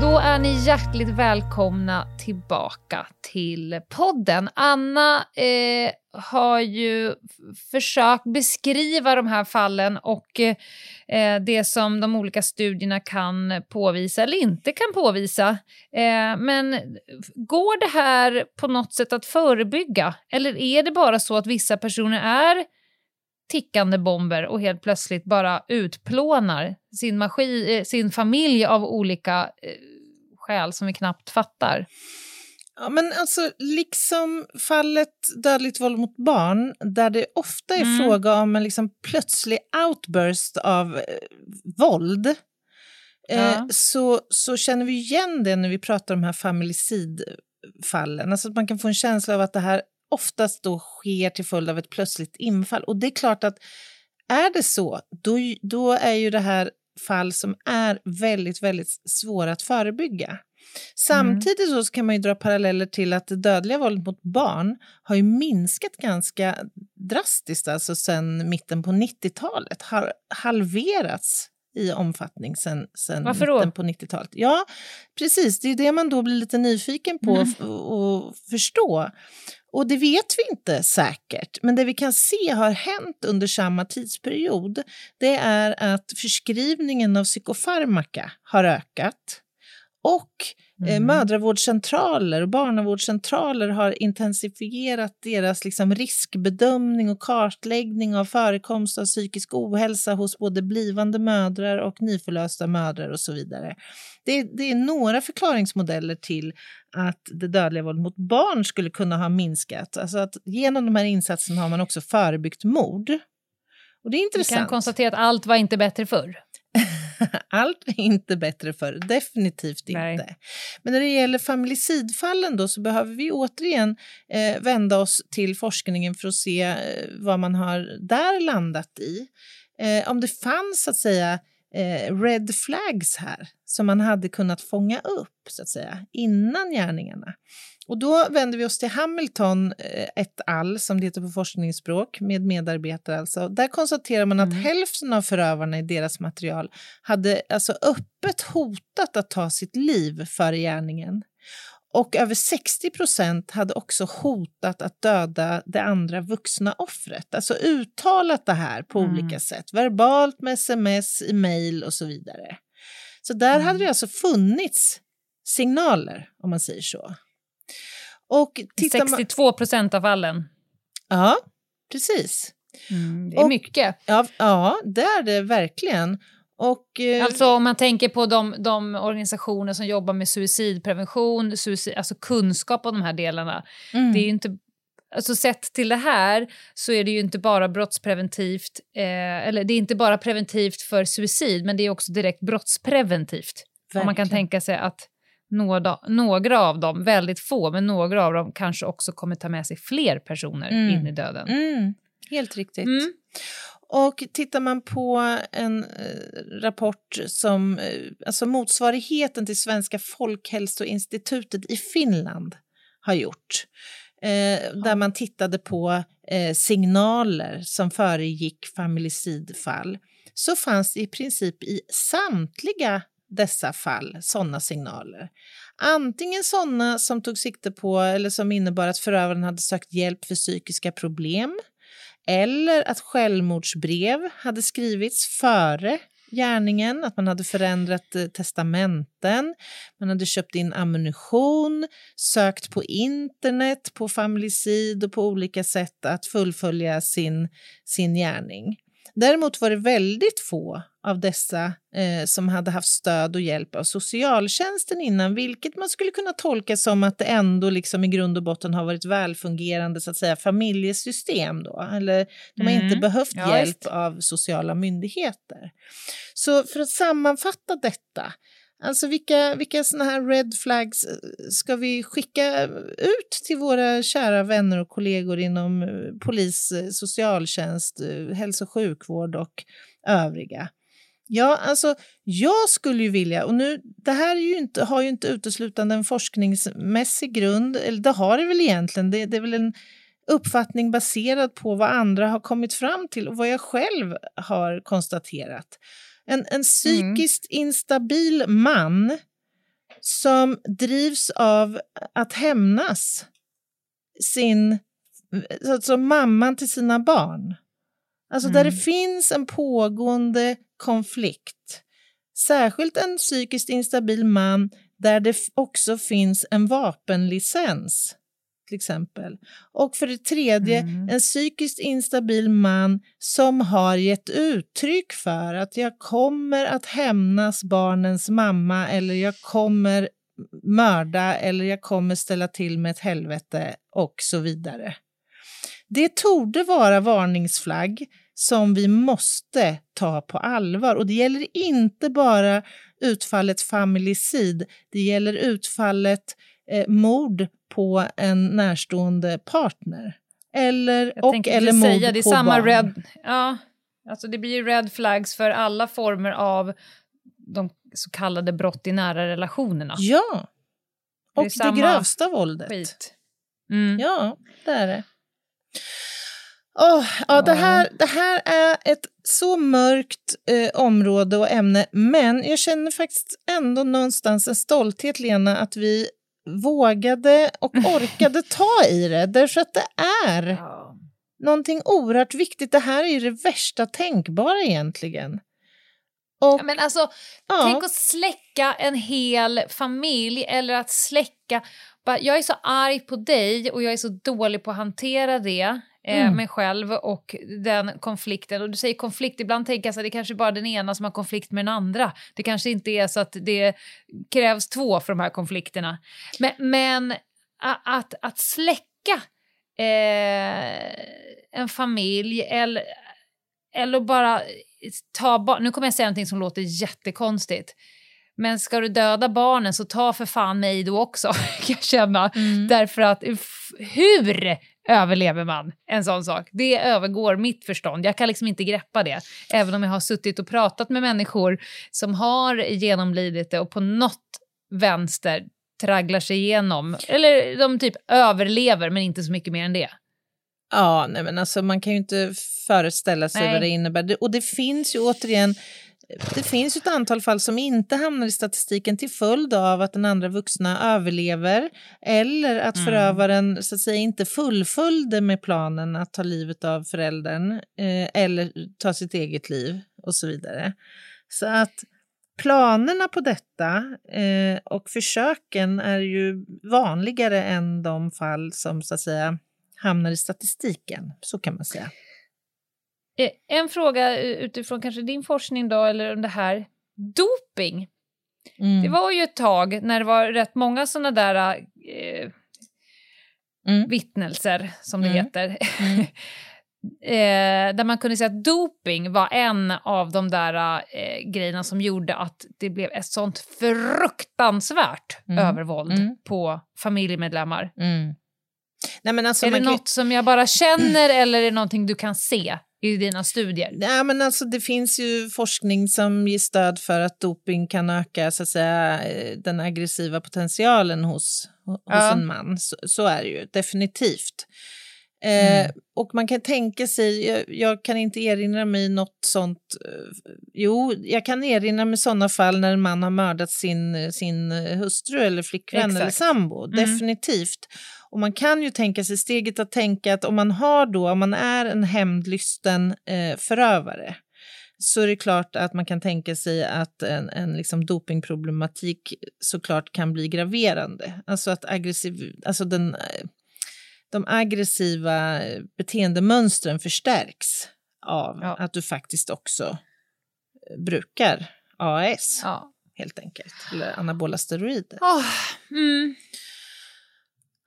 Då är ni hjärtligt välkomna tillbaka till podden. Anna eh, har ju försökt beskriva de här fallen och eh, det som de olika studierna kan påvisa eller inte kan påvisa. Eh, men går det här på något sätt att förebygga? Eller är det bara så att vissa personer är tickande bomber och helt plötsligt bara utplånar sin, maskin, eh, sin familj av olika eh, skäl som vi knappt fattar? Ja, men alltså, liksom fallet dödligt våld mot barn, där det ofta är mm. fråga om en liksom plötslig outburst av eh, våld, eh, ja. så, så känner vi igen det när vi pratar om de här familjecidfallen. Alltså att man kan få en känsla av att det här oftast då sker till följd av ett plötsligt infall. Och det är klart att är det så, då, då är ju det här fall som är väldigt, väldigt svåra att förebygga. Samtidigt så kan man ju dra paralleller till att det dödliga våldet mot barn har ju minskat ganska drastiskt alltså sen mitten på 90-talet. Har halverats i omfattning sen, sen Varför då? mitten på 90-talet. Ja, precis. Det är det man då blir lite nyfiken på Mm. att förstå. Och det vet vi inte säkert, men det vi kan se har hänt under samma tidsperiod det är att förskrivningen av psykofarmaka har ökat. Och eh, Mm. mödravårdscentraler och barnavårdscentraler har intensifierat deras liksom, riskbedömning och kartläggning av förekomst av psykisk ohälsa hos både blivande mödrar och nyförlösta mödrar och så vidare. Det, det är några förklaringsmodeller till att det dödliga våld mot barn skulle kunna ha minskat. Alltså att genom de här insatserna har man också förebyggt mord. Och det är Vi intressant. kan konstatera att allt var inte bättre förr. Allt är inte bättre för definitivt Nej. inte. Men när det gäller familicidfallen då så behöver vi återigen eh, vända oss till forskningen för att se eh, vad man har där landat i. Eh, om det fanns så att säga eh, red flags här som man hade kunnat fånga upp så att säga innan gärningarna. Och då vänder vi oss till Hamilton eh, et al, som det heter på forskningsspråk, med medarbetare alltså. Där konstaterar man att Mm. hälften av förövarna i deras material hade alltså öppet hotat att ta sitt liv före gärningen. Och över 60 procent hade också hotat att döda det andra vuxna offret. Alltså uttalat det här på Mm. olika sätt. Verbalt, med sms, i mejl och så vidare. Så där Mm. hade det alltså funnits signaler, om man säger så. Och tittar man... 62 procent av fallen. Ja, precis. Mm, det är Och- mycket. Ja, ja, det är det verkligen. Och, eh, Alltså om man tänker på de, de organisationer som jobbar med suicidprevention, suicid, alltså kunskap om de här delarna. mm, Det är ju inte, alltså sett till det här så är det ju inte bara brottspreventivt, eh, eller det är inte bara preventivt för suicid, men det är också direkt brottspreventivt. Om man kan tänka sig att några, några av dem, väldigt få, men några av dem kanske också kommer ta med sig fler personer Mm. in i döden. Mm, helt riktigt. Och tittar man på en eh, rapport som, eh, alltså motsvarigheten till Svenska folkhälsoinstitutet i Finland har gjort, eh, där man tittade på signaler som föregick familicidfall, så fanns det i princip i samtliga dessa fall sådana signaler. Antingen sådana som tog sikte på eller som innebar att förövaren hade sökt hjälp för psykiska problem eller att självmordsbrev hade skrivits före gärningen, att man hade förändrat eh, testamenten, man hade köpt in ammunition, sökt på internet, på familicid och på olika sätt att fullfölja sin, sin gärning. Däremot var det väldigt få av dessa eh, som hade haft stöd och hjälp av socialtjänsten innan, vilket man skulle kunna tolka som att det ändå liksom i grund och botten har varit välfungerande så att säga, familjesystem. Då. Eller de har Mm. inte behövt Ja, hjälp visst. av sociala myndigheter. Så för att sammanfatta detta, alltså vilka, vilka såna här red flags eh, ska vi skicka ut till våra kära vänner och kollegor inom eh, polis, eh, socialtjänst, hälso och sjukvård och övriga? Ja, alltså jag skulle ju vilja, och nu, det här är ju inte, har ju inte uteslutande en forskningsmässig grund, eller det har det väl egentligen, det, det är väl en uppfattning baserad på vad andra har kommit fram till och vad jag själv har konstaterat. En, en psykiskt instabil man som drivs av att hämnas sin, alltså mamman till sina barn. Alltså där Mm. det finns en pågående konflikt. Särskilt en psykiskt instabil man där det också finns en vapenlicens, till exempel. Och för det tredje, Mm. en psykiskt instabil man som har gett uttryck för att jag kommer att hämnas barnens mamma eller jag kommer mörda eller jag kommer ställa till med ett helvete och så vidare. Det torde vara varningsflagg som vi måste ta på allvar. Och det gäller inte bara utfallet familicid, det gäller utfallet eh, mord på en närstående partner. Eller, Jag och eller mord säga, det är på samma barn. red... Ja, alltså det blir ju red flags för alla former av de så kallade brott i nära relationerna. Ja, Det och det, samma grövsta våldet. Mm. Ja, det är det. Oh, ja, det, här, det här är ett så mörkt eh, område och ämne, men jag känner faktiskt ändå någonstans en stolthet, Lena, att vi vågade och orkade ta i det, därför att det är ja. någonting oerhört viktigt. Det här är ju det värsta tänkbara egentligen. Och, ja, men alltså, ja. tänk att släcka en hel familj eller att släcka... Jag är så arg på dig och jag är så dålig på att hantera det eh, mm. mig själv och den konflikten. Och du säger konflikt, ibland tänker jag att det kanske bara är den ena som har konflikt med den andra. Det kanske inte är så att det krävs två för de här konflikterna. Men, men att, att släcka eh, en familj eller, eller bara ta. Nu kommer jag säga någonting som låter jättekonstigt. Men ska du döda barnen så ta för fan mig då också, kan jag känna. Mm. Därför att hur överlever man en sån sak? Det övergår mitt förstånd. Jag kan liksom inte greppa det. Även om jag har suttit och pratat med människor som har genomlidit det och på något vänster tragglar sig igenom. Eller de typ överlever, men inte så mycket mer än det. Ja, nej men alltså man kan ju inte föreställa sig nej. vad det innebär. Och det finns ju återigen det finns ett antal fall som inte hamnar i statistiken till följd av att den andra vuxna överlever eller att mm. förövaren så att säga, inte fullföljde med planen att ta livet av föräldern eh, eller ta sitt eget liv och så vidare. Så att planerna på detta eh, och försöken är ju vanligare än de fall som så att säga hamnar i statistiken, så kan man säga. Eh, en fråga utifrån kanske din forskning då, eller om det här. Doping. Mm. Det var ju ett tag när det var rätt många sådana där eh, mm. vittnelser, som det mm. heter. Mm. eh, där man kunde säga att doping var en av de där eh, grejerna som gjorde att det blev ett sånt fruktansvärt mm. övervåld mm. på familjemedlemmar. Nej, alltså, är det något kan... som jag bara känner eller är det någonting du kan se? I dina studier? Ja, men alltså, det finns ju forskning som ger stöd för att doping kan öka så att säga, eh, den aggressiva potentialen hos, hos ja. en man. Så, så, är det ju definitivt. Eh, mm. och man kan tänka sig, jag, jag, kan inte erinra mig något sånt, eh, jo, jag kan erinra mig sådana fall när en man har mördat sin, sin hustru eller flickvän Exakt. eller sambo, mm. definitivt. Och man kan ju tänka sig steget att tänka att om man har då, om man är en hämndlysten eh, förövare, så är det klart att man kan tänka sig att en, en liksom dopingproblematik såklart kan bli graverande. Alltså att aggressiv, alltså den, de aggressiva beteendemönstren förstärks av ja. att du faktiskt också brukar AAS, ja. helt enkelt, eller anabola steroider. Oh, mm.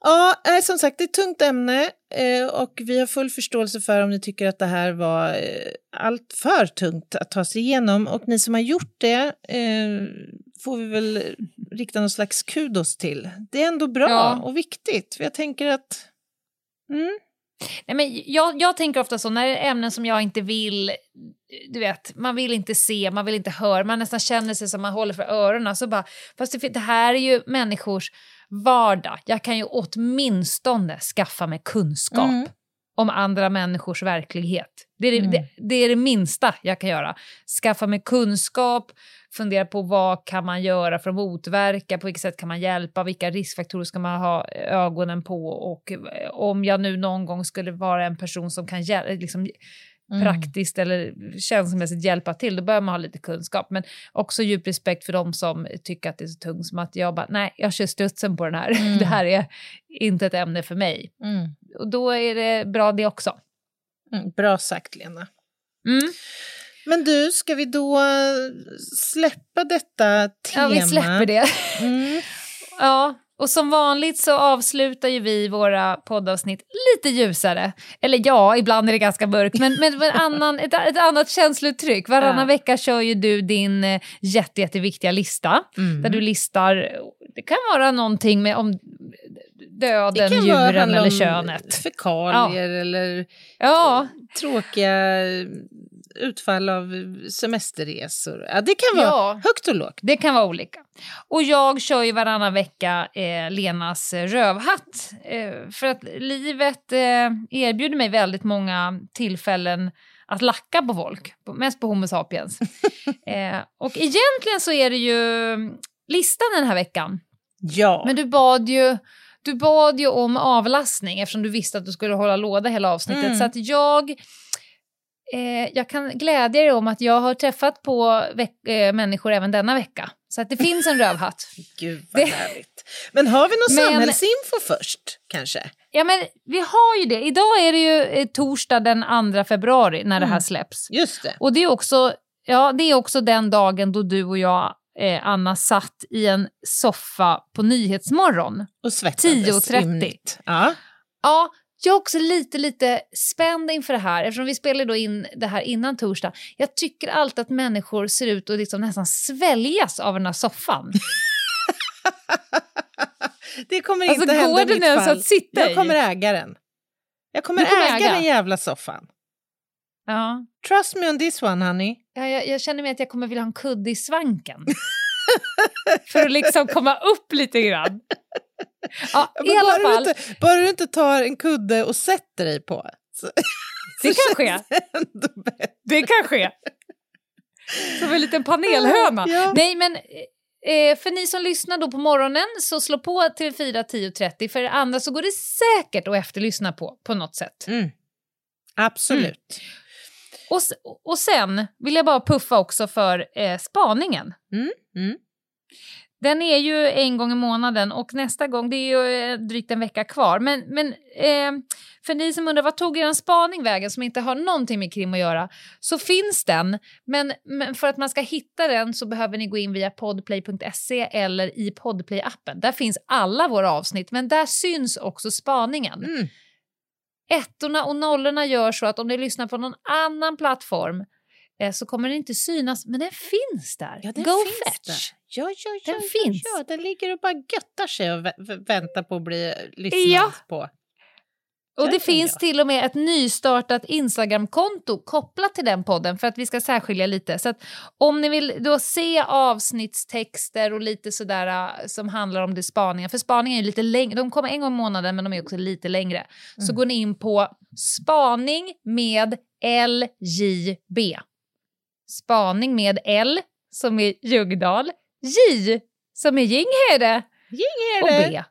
Ja, som sagt, det är ett tungt ämne eh, och vi har full förståelse för om ni tycker att det här var eh, allt för tungt att ta sig igenom. Och ni som har gjort det eh, får vi väl rikta någon slags kudos till. Det är ändå bra ja. och viktigt. För jag tänker att... Mm. Nej, men jag, jag tänker ofta så, när det är ämnen som jag inte vill du vet, man vill inte se, man vill inte höra, man nästan känner sig som man håller för öronen. Så bara, fast det, det här är ju människors vardag. Jag kan ju åtminstone skaffa mig kunskap mm. om andra människors verklighet. Det är det, mm. det, det är det, minsta jag kan göra. Skaffa mig kunskap, fundera på vad kan man göra för att motverka, på vilket sätt kan man hjälpa, vilka riskfaktorer ska man ha ögonen på och om jag nu någon gång skulle vara en person som kan liksom, mm. praktiskt eller känslomässigt hjälpa till, då bör man ha lite kunskap. Men också djup respekt för de som tycker att det är så tungt som att jag bara, nej, jag kör studsen på den här. Mm. det här är inte ett ämne för mig. Mm. Och då är det bra det också. Mm, bra sagt, Lena. Men du, ska vi då släppa detta tema? Ja, vi släpper det. Mm. ja, och som vanligt så avslutar ju vi våra poddavsnitt lite ljusare. Eller ja, ibland är det ganska mörkt, men, annan, ett, ett annat känslouttryck. Varannan ja. vecka kör ju du din eh, jätte, jätteviktiga lista, mm. där du listar, det kan vara någonting med om döden, djuren eller könet. fekalier ja. eller ja. tråkiga utfall av semesterresor. Ja, det kan vara Ja. högt och lågt. Det kan vara olika. Och jag kör ju varannan vecka eh, Lenas rövhatt. Eh, för att livet eh, erbjuder mig väldigt många tillfällen att lacka på folk. Mest på Homo sapiens. eh, och egentligen så är det ju listan den här veckan. Ja. Men du bad ju... Du bad ju om avlastning eftersom du visste att du skulle hålla låda hela avsnittet. Mm. Så att jag, eh, jag kan glädja dig om att jag har träffat på eh, människor även denna vecka. Så att det finns en rövhatt. Gud vad Det- härligt. Men har vi någon Men- samhällsinfo först kanske? Ja, men vi har ju det. Idag är det ju eh, torsdag den 2 februari när det här Mm. släpps. Just det. Och det är också, ja, det är också den dagen då du och jag, eh, Anna, satt i en soffa på Nyhetsmorgon. Och svettades 10.30. ymnigt. Ja. Ja, jag är också lite, lite spänd inför det här eftersom vi spelade då in det här innan torsdag. Jag tycker alltid att människor ser ut att liksom nästan sväljas av den här soffan. Det kommer Alltså, inte hända går i det mitt nu ens fall. att sitta Jag i? kommer äga den. Jag kommer, kommer äga? den jävla soffan. Ja. Trust me on this one honey. Ja, jag, jag känner mig att jag kommer vilja ha en kudde i svanken. För att liksom komma upp lite grann. Ja, i alla bara, fall. Du inte, bara du inte tar en kudde och sätter dig på. Så, Det så kan ske. det. Det kan ske. Som en liten panelhöna. Ja. Nej, men eh, för ni som lyssnar då på morgonen så slå på till 4 10.30. För det andra så går det säkert att efterlyssna på på något sätt. Mm. Absolut. Och, s- och sen vill jag bara puffa också för eh, spaningen. Mm. Den är ju en gång i månaden och nästa gång, det är ju eh, drygt en vecka kvar. Men, men eh, för ni som undrar, vad tog er en spaning vägen som inte har någonting med krim att göra? Så finns den, men, men för att man ska hitta den så behöver ni gå in via podplay.se eller i Podplay-appen. Där finns alla våra avsnitt, men där syns också spaningen. Mm. Ettorna och nollorna gör så att om ni lyssnar på någon annan plattform så kommer den inte synas, men den finns där. Ja, den Go finns fetch! där. Ja, ja, ja, Den ja, finns. Ja, den ligger och bara göttar sig och vä- vä- väntar på att bli lyssnad Ja. på. Och det finns till och med ett nystartat Instagramkonto kopplat till den podden för att vi ska särskilja lite. Så om ni vill då se avsnittstexter och lite sådär äh, som handlar om det spaningar, för spaningar är ju lite längre, de kommer en gång i månaden men de är också lite längre. Så Mm. går ni in på spaning med LJB. Spaning med L som är Ljugdal, J som är Ginghede och. B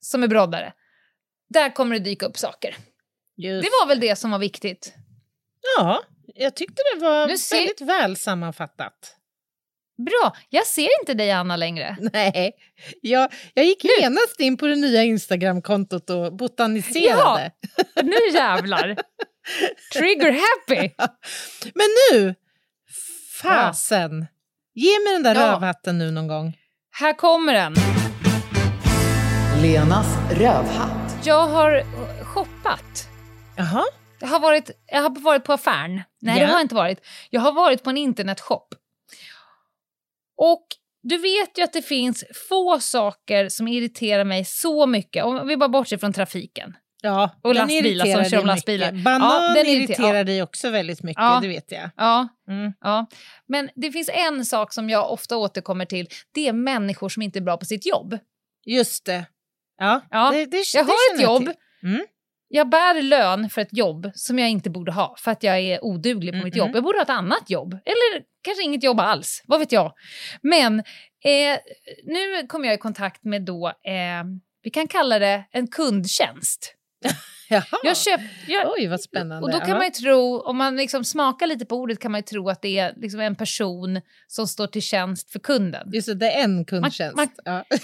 som är Broddare. Där kommer det dyka upp saker. Just. Det var väl det som var viktigt. Ja, jag tyckte det var Nu ser- väldigt väl sammanfattat. Bra, jag ser inte dig Anna längre. Nej, jag, jag gick genast in på det nya Instagramkontot och botaniserade. Nu jävlar! Trigger happy! Men nu, fasen, ge mig den där Ja. rövhatten nu någon gång. Här kommer den. Lenas rövhatt. Jag har eh, shoppat. Jaha, Jag har varit, jag har varit på affären. Nej, det Ja. har jag inte varit. Jag har varit på en internetshop. Och du vet ju att det finns få saker som irriterar mig så mycket, om vi bara bortser från trafiken. Ja, Och den lastbilar som irriterar kör dig om lastbilar. mycket. Banan Ja, den irriterar- ja. dig också väldigt mycket, Ja. det vet jag. Ja, Mm. ja. Men det finns en sak som jag ofta återkommer till. Det är människor som inte är bra på sitt jobb. Just det. Ja, Ja, det, det, Jag det har ett jobb. Mm. Jag bär lön för ett jobb som jag inte borde ha för att jag är oduglig på mitt Mm-mm. jobb. Jag borde ha ett annat jobb. Eller kanske inget jobb alls, vad vet jag. Men eh, nu kom jag i kontakt med då, eh, vi kan kalla det en kundtjänst. Jaha. Jag köp, jag, Oj, vad spännande. och då kan man ju tro, om man liksom smakar lite på ordet kan man ju tro att det är liksom en person som står till tjänst för kunden. Just det, det är en kundtjänst. Man- ja.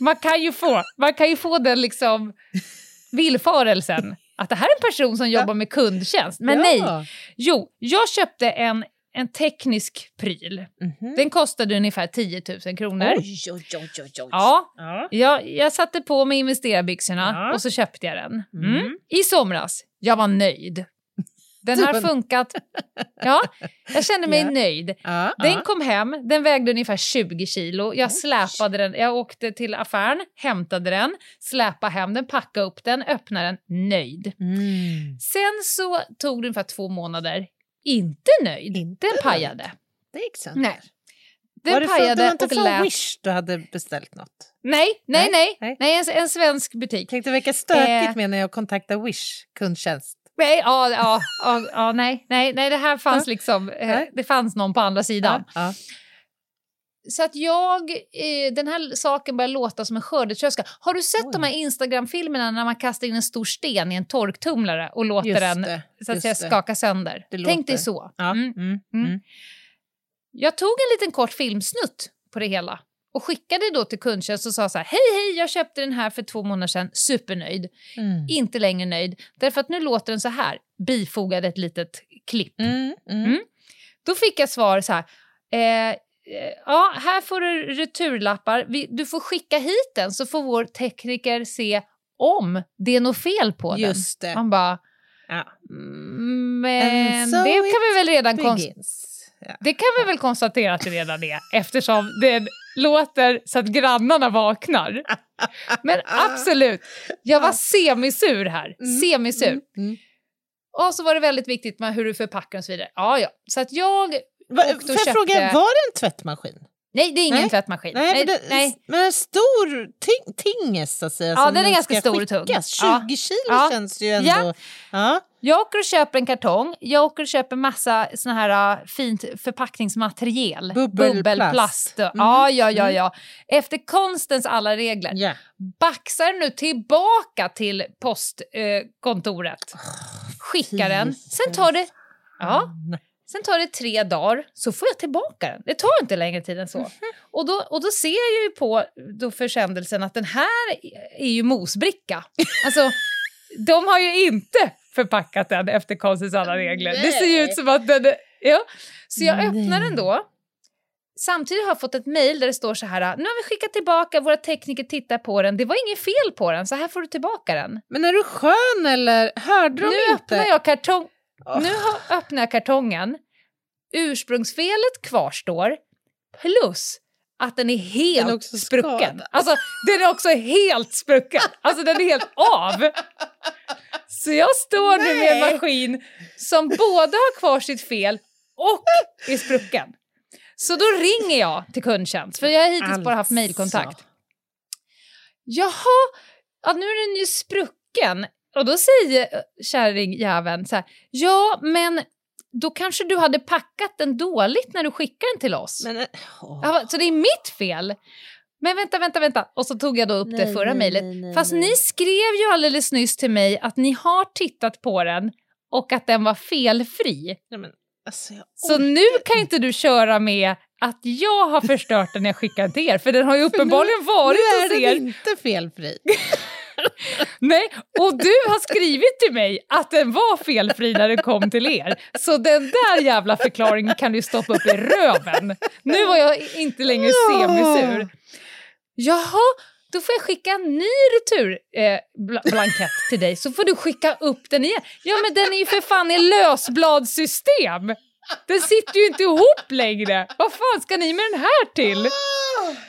Man kan ju få, man kan ju få den liksom villfarelsen att det här är en person som jobbar med kundtjänst. Men ja. nej, jo, jag köpte en, en teknisk pryl. Mhm. Den kostade ungefär 10 000 kronor. Oj, oj, oj, oj, oj. Ja, Ja. jag, jag satte på mig investerarbyxorna Ja. och så köpte jag den. Mm. Mm. I somras, jag var nöjd. Den har var- funkat. Ja, jag kände mig Ja. nöjd. Ja, Den kom hem, den vägde ungefär 20 kilo. Jag släpade den, jag åkte till affären, hämtade den, släpade hem den, packade upp den, öppnade den, nöjd. Mm. Sen så tog det ungefär två månader. Inte nöjd. Inte Den nöjd. pajade. Det gick sönder. Nej. Var Den det, för, det pajade var inte och från lät... Wish du hade beställt något? Nej, nej, Nej, nej. nej. en, en svensk butik. Tänkte verka stökigt Eh. med när jag kontaktar Wish kundtjänst. Nej, ja, ja, ja, ja, nej, nej, nej, det här fanns liksom, eh, det fanns någon på andra sidan. Ja. Så att jag, eh, den här saken börjar låta som en skördetröska. Har du sett Oj. de här Instagram-filmerna när man kastar in en stor sten i en torktumlare och låter Just den det, så att säga, skaka sönder? Det Tänk dig låter. så. Ja. Mm. Mm. Mm. Mm. Jag tog en liten kort filmsnutt på det hela och skickade då till kundtjänst och sa så här, hej hej, jag köpte den här för två månader sedan, supernöjd. Mm. Inte längre nöjd, därför att nu låter den så här, bifogade ett litet klipp. Mm. Då fick jag svar så här, eh, ja, här får du returlappar, Vi, du får skicka hit den så får vår tekniker se om det är något fel på Just den. det. Man bara, Ja. "Mm, men so det kan vi väl redan. Ja. Det kan vi väl konstatera att det redan är eftersom det låter så att grannarna vaknar. Men absolut, jag var semisur här. Mm, Semisur. Mm. Mm. Och så var det väldigt viktigt med hur du förpackar och så vidare. Ja, ja. Så att jag... Va, Och då köpte- fråga, var det en tvättmaskin? Nej, det är ingen Nej. tvättmaskin. Nej, Nej, men, det, nej. men en stor ting, tinges så att säga. Ja, som den är ganska ska stor och tung. skickas. 20 Ja. kilo Ja. känns ju ändå... Ja. Ja. Jag åker och köper en kartong. Jag åker och köper massa såna här uh, fint förpackningsmaterial. Bubbelplast. Bubbelplast. Mhm. Ja, ja, ja, Mm. ja. Efter konstens alla regler. ja. Baxar nu tillbaka till postkontoret. Eh. Skickar den. Sen tar det... Ja. Mm. Sen tar det tre dagar, så får jag tillbaka den. Det tar inte längre tid än så. Mhm. Och, då, och då ser jag ju på då försändelsen att den här är ju mosbricka. Alltså, de har ju inte förpackat den efter konstens alla regler. Det ser ju ut som att den... Ja. Så jag öppnar den då. Samtidigt har jag fått ett mejl där det står så här, nu har vi skickat tillbaka, våra tekniker tittar på den, det var inget fel på den, så här får du tillbaka den. Men är du skön eller hörde de Nu inte? öppnar jag kartong... Nu har, öppnar jag kartongen. Ursprungsfelet kvarstår. Plus att den är helt Den är sprucken. skadad. Alltså, den är också helt sprucken. Alltså den är helt av. Så jag står nu med en Nej. maskin som både har kvar sitt fel och är sprucken. Så då ringer jag till kundtjänst, för jag har hittills bara haft Alltså. mejlkontakt. Jaha, ja, nu är den ju sprucken. Och då säger eh, kärringjäveln så här, ja men då kanske du hade packat den dåligt när du skickade den till oss. Men, bara, så det är mitt fel? Men vänta, vänta, vänta. Och så tog jag då upp det Nej, förra nej, mejlet. Fast nej. ni skrev ju alldeles nyss till mig att ni har tittat på den och att den var felfri. Nej, men, alltså, Så nu kan inte du köra med att jag har förstört den när jag skickade till er, för den har ju uppenbarligen varit nu är hos den er. inte felfri. Nej, och du har skrivit till mig att den var felfri när den kom till er. Så den där jävla förklaringen kan du stoppa upp i röven. Nu var jag inte längre semisur. Jaha, då får jag skicka en ny returblankett eh, till dig så får du skicka upp den igen. Ja men den är ju för fan i lösbladssystem. Den sitter ju inte ihop längre. Vad fan ska ni med den här till?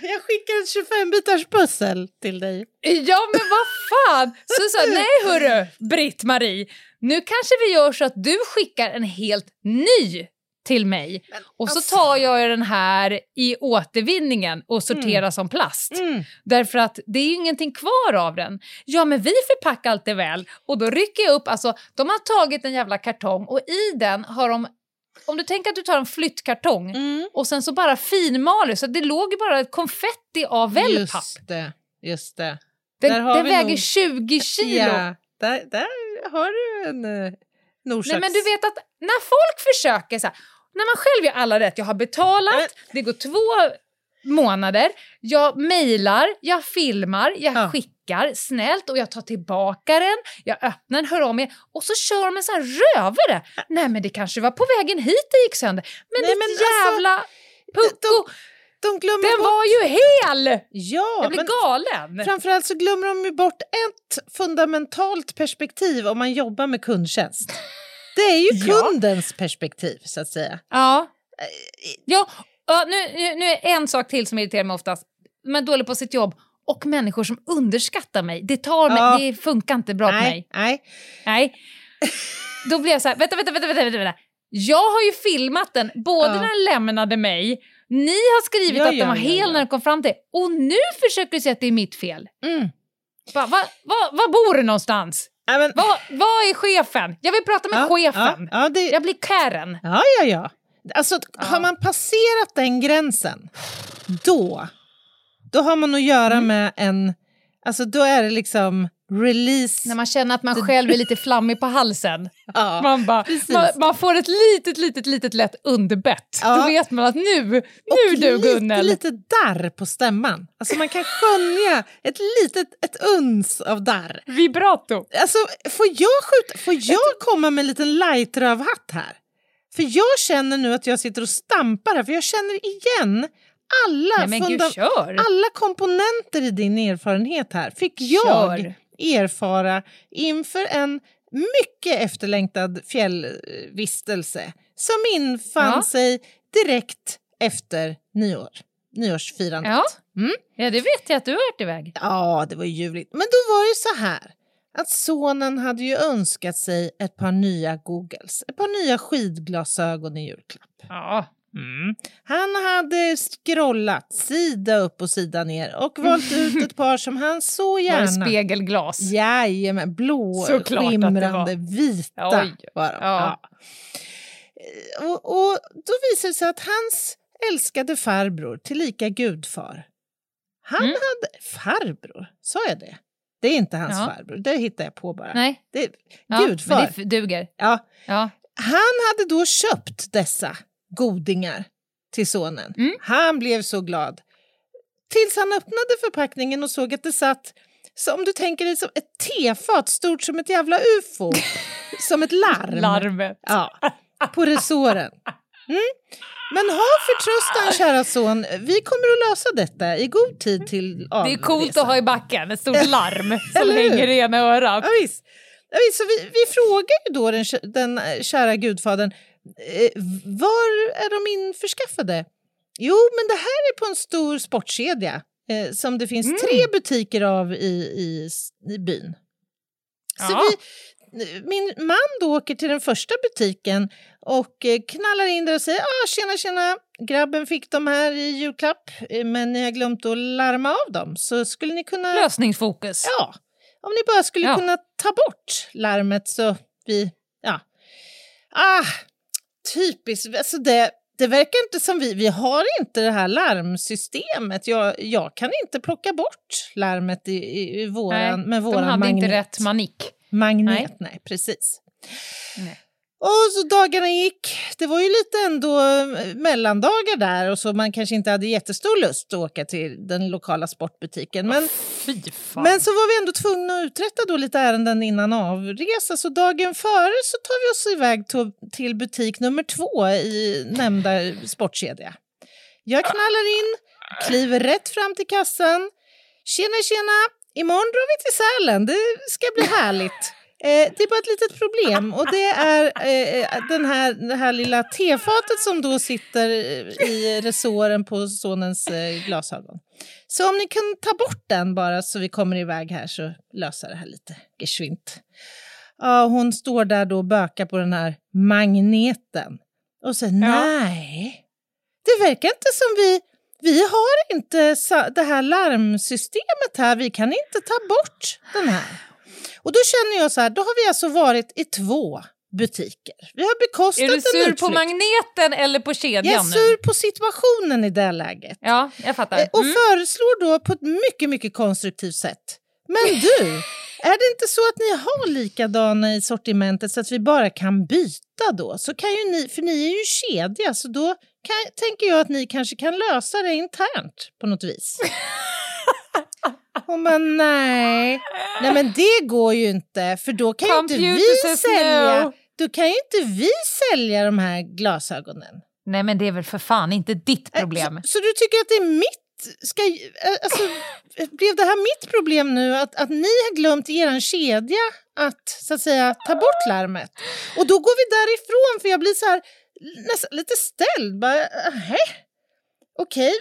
Jag skickar ett 25-bitars pussel till dig. Ja, men vad fan! Så sa nej hörru, Britt-Marie, nu kanske vi gör så att du skickar en helt ny till mig. Och så alltså- tar jag den här i återvinningen och sorterar som plast. Mm. Därför att det är ju ingenting kvar av den. Ja, men vi förpackar allt det väl. Och då rycker jag upp, alltså de har tagit en jävla kartong och i den har de, om du tänker att du tar en flyttkartong Mm. och sen så bara finmaler så det låg ju bara ett konfetti av wellpapp. Just det. Just det. Den, den väger nog- 20 kilo. Ja, där, där har du en uh, Norsaks... Nej, men du vet att när folk försöker så här, när man själv gör alla rätt, jag har betalat, det går två månader, jag mejlar, jag filmar, jag Ja. skickar snällt och jag tar tillbaka den, jag öppnar den, hör av mig och så kör de en sån här rövare. Nej men det kanske var på vägen hit det gick sönder. Men Nej, ditt men alltså, jävla pucko, De glömmer den bort... var ju hel! Ja, Jag blir galen. framförallt så glömmer de ju bort ett fundamentalt perspektiv om man jobbar med kundtjänst. Det är ju Ja. kundens perspektiv, så att säga. Ja. ja, ja nu, nu, nu är en sak till som irriterar mig oftast. Är dålig på sitt jobb och människor som underskattar mig. Det, tar mig, Ja. det funkar inte bra på mig. Nej, nej. Nej. Då blir jag så här, vänta, vänta, vänta, vänta, vänta. Jag har ju filmat den, både Ja. när den lämnade mig, ni har skrivit Ja, att den var hel när den kom fram till och nu försöker du säga att det är mitt fel. Mm. Va, va, va, var bor du någonstans? Men, Vad vad är chefen? Jag vill prata med chefen. Jag blir Karen. ja, ja, ja. Alltså, har man passerat den gränsen, då, då har man att göra Mm. med en... Alltså, då är det liksom release... När man känner att man själv är lite flammig på halsen. ja. Man, bara, man, man får ett litet, litet, litet lätt underbett. Ja. Då vet man att nu, nu Och du lite, Gunnel. lite darr på stämman. Alltså man kan skönja ett litet ett uns av darr. Vibrato. Alltså, får jag, skjuta, får jag komma med en liten lightrövhatt här? För jag känner nu att jag sitter och stampar här, för jag känner igen alla, Nej gud, alla komponenter i din erfarenhet här. Fick jag Kör. erfara inför en mycket efterlängtad fjällvistelse som infann Ja. sig direkt efter nyår, nyårsfirandet. Ja. Mm. Ja, det vet jag att du har varit iväg. Ja, det var ju ljuvligt. Men då var det så här att sonen hade ju önskat sig ett par nya Googles, ett par nya skidglasögon i julklapp. Ja. Han hade scrollat sida upp och sida ner och valt ut ett par som han så Var det gärna... spegelglas? Jajamän, blå, Såklart skimrande, var. vita Oj. var de. Ja. Ja. Eh, Och, och då visade det sig att hans älskade farbror, tillika gudfar, han Mm. hade... Farbror? Sa jag det? Det är inte hans Ja. farbror, det hittar jag på bara. Nej. Det Ja, gudfar. Men det duger. Ja, Ja. han hade då köpt dessa godingar till sonen. Mm. Han blev så glad. Tills han öppnade förpackningen och såg att det satt, så om du tänker dig som ett tefat stort som ett jävla ufo. som ett larm. Larmet. Ja, på resåren. Mm. Men ha förtröstan kära son, vi kommer att lösa detta i god tid till Det är coolt att ha i backen, ett stort larm som hänger i ena örat. Ja, visst. Ja, visst. Så vi, vi frågar ju då den, den eh, kära gudfadern, eh, var är de införskaffade? Jo, men det här är på en stor sportkedja eh, som det finns tre butiker av i, i, i byn. Så Ja. vi, min man då åker till den första butiken och eh, knallar in där och säger ah, tjena tjena, grabben fick de här i julklapp eh, men ni har glömt att larma av dem så skulle ni kunna... Lösningsfokus. Ja, om ni bara skulle Ja. kunna ta bort larmet så vi... Ja. Ah, typiskt. Alltså det, det verkar inte som vi... Vi har inte det här larmsystemet. Jag, jag kan inte plocka bort larmet i, i, i våran, Nej, med de våran hade magnet. inte rätt manik. Magnet, nej, precis. Nej. Och så dagarna gick. Det var ju lite ändå eh, mellandagar där och så man kanske inte hade jättestor lust att åka till den lokala sportbutiken. Men, fan. men så var vi ändå tvungna att uträtta då lite ärenden innan avresa så dagen före så tar vi oss iväg till butik nummer två i nämnda sportkedja. Jag knallar in, kliver rätt fram till kassan. Tjena, tjena! Imorgon drar vi till Sälen. Det ska bli härligt. Eh, det är bara ett litet problem och det är eh, den här, det här lilla tefatet som då sitter i resåren på sonens eh, glasögon. Så om ni kan ta bort den bara så vi kommer iväg här så löser det här lite geschwint. Ja, hon står där då och bökar på den här magneten och säger nej, det verkar inte som vi vi har inte det här larmsystemet här, vi kan inte ta bort den här. Och då känner jag så här, då har vi alltså varit i två butiker. Vi har bekostat är du sur på magneten eller på kedjan Jag är sur på situationen i det läget. Ja, jag fattar. Eh, Och Mm. föreslår då på ett mycket, mycket konstruktivt sätt. Men du, är det inte så att ni har likadana i sortimentet så att vi bara kan byta då? Så kan ju ni, för ni är ju kedja, så då kan, tänker jag att ni kanske kan lösa det internt på något vis. Hon bara, nej. Nej men det går ju inte, för då kan ju inte vi sälja, no. då kan ju inte vi sälja de här glasögonen. Nej, men det är väl för fan inte ditt Äh, problem. Så, så du tycker att det är mitt... Ska, alltså, blev det här mitt problem nu? Att, att ni har glömt i er kedja att, så att säga, ta bort larmet? Och då går vi därifrån, för jag blir så här nästan lite ställd. Bara, äh, Okej.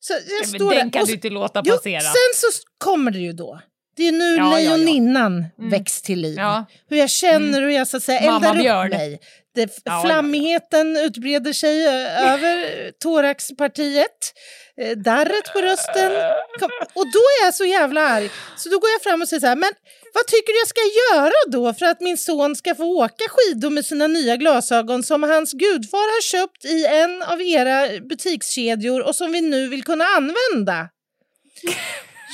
Så jag står den där kan och du så- inte låta Jo, passera. sen så kommer det ju då. Det är nu Ja, ja, ja. lejoninnan Mm. väcks till liv. Ja. Hur jag känner hur jag så att säga, Mamma eldar björn. upp mig. Det, ja, flammigheten utbreder sig över thoraxpartiet. Eh, Darret på rösten. Kom, och då är jag så jävla arg. Så då går jag fram och säger så här, men vad tycker du jag ska göra då för att min son ska få åka skidor med sina nya glasögon som hans gudfar har köpt i en av era butikskedjor och som vi nu vill kunna använda?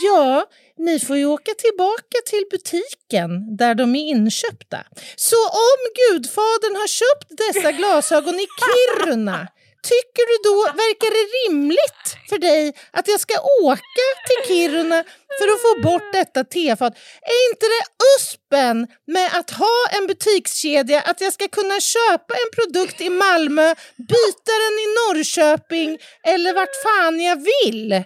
Ja, ni får ju åka tillbaka till butiken där de är inköpta. Så om gudfadern har köpt dessa glasögon i Kiruna Tycker du då, verkar det rimligt för dig att jag ska åka till Kiruna för att få bort detta tefat? Är inte det uspen med att ha en butikskedja att jag ska kunna köpa en produkt i Malmö, byta den i Norrköping eller vart fan jag vill?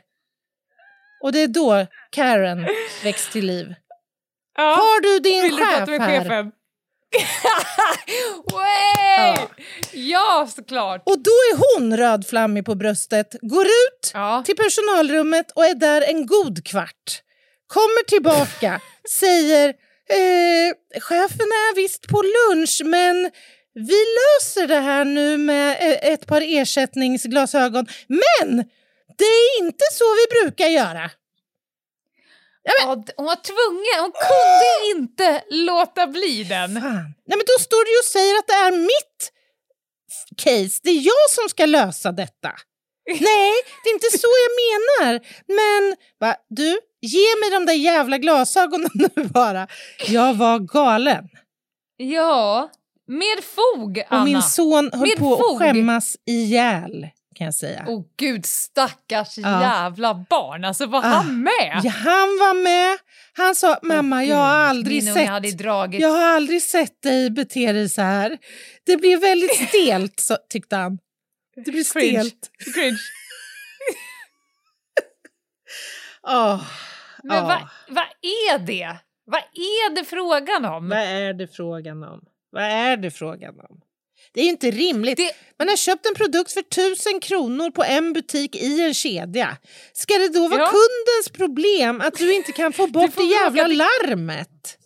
Och det är då Karen väcks till liv. Ja. Har du din chef här? Ja. Ja, såklart. Och då är hon rödflammig på bröstet, går ut Ja. till personalrummet och är där en god kvart. Kommer tillbaka, säger eh, chefen är visst på lunch men vi löser det här nu med eh, ett par ersättningsglasögon. Men det är inte så vi brukar göra. Ja, d- hon var tvungen, hon kunde inte låta bli den. Fan. Nej, men då står du ju och säger att det är mitt case. Det är jag som ska lösa detta. Nej, det är inte så jag menar. Men va, du, ge mig de där jävla glasögonen nu bara. Jag var galen. Ja, med fog, Anna. Och min son höll Med på att fog. skämmas ihjäl, kan jag säga. Åh gud, stackars Ja. jävla barn. Alltså var Ah. han med? Ja, han var med. Han sa, mamma, jag har aldrig sett... Jag har aldrig sett dig bete dig så här. Det blir väldigt stelt, så, tyckte han. Det blir Cringe. stelt. Cringe. Åh, Men ja. vad vad är det? Vad är det frågan om? Vad är det frågan om? Vad är det frågan om? Det är ju inte rimligt. Det- Man har köpt en produkt för tusen kronor på en butik i en kedja. Ska det då vara Ja. kundens problem att du inte kan få bort det jävla till- larmet?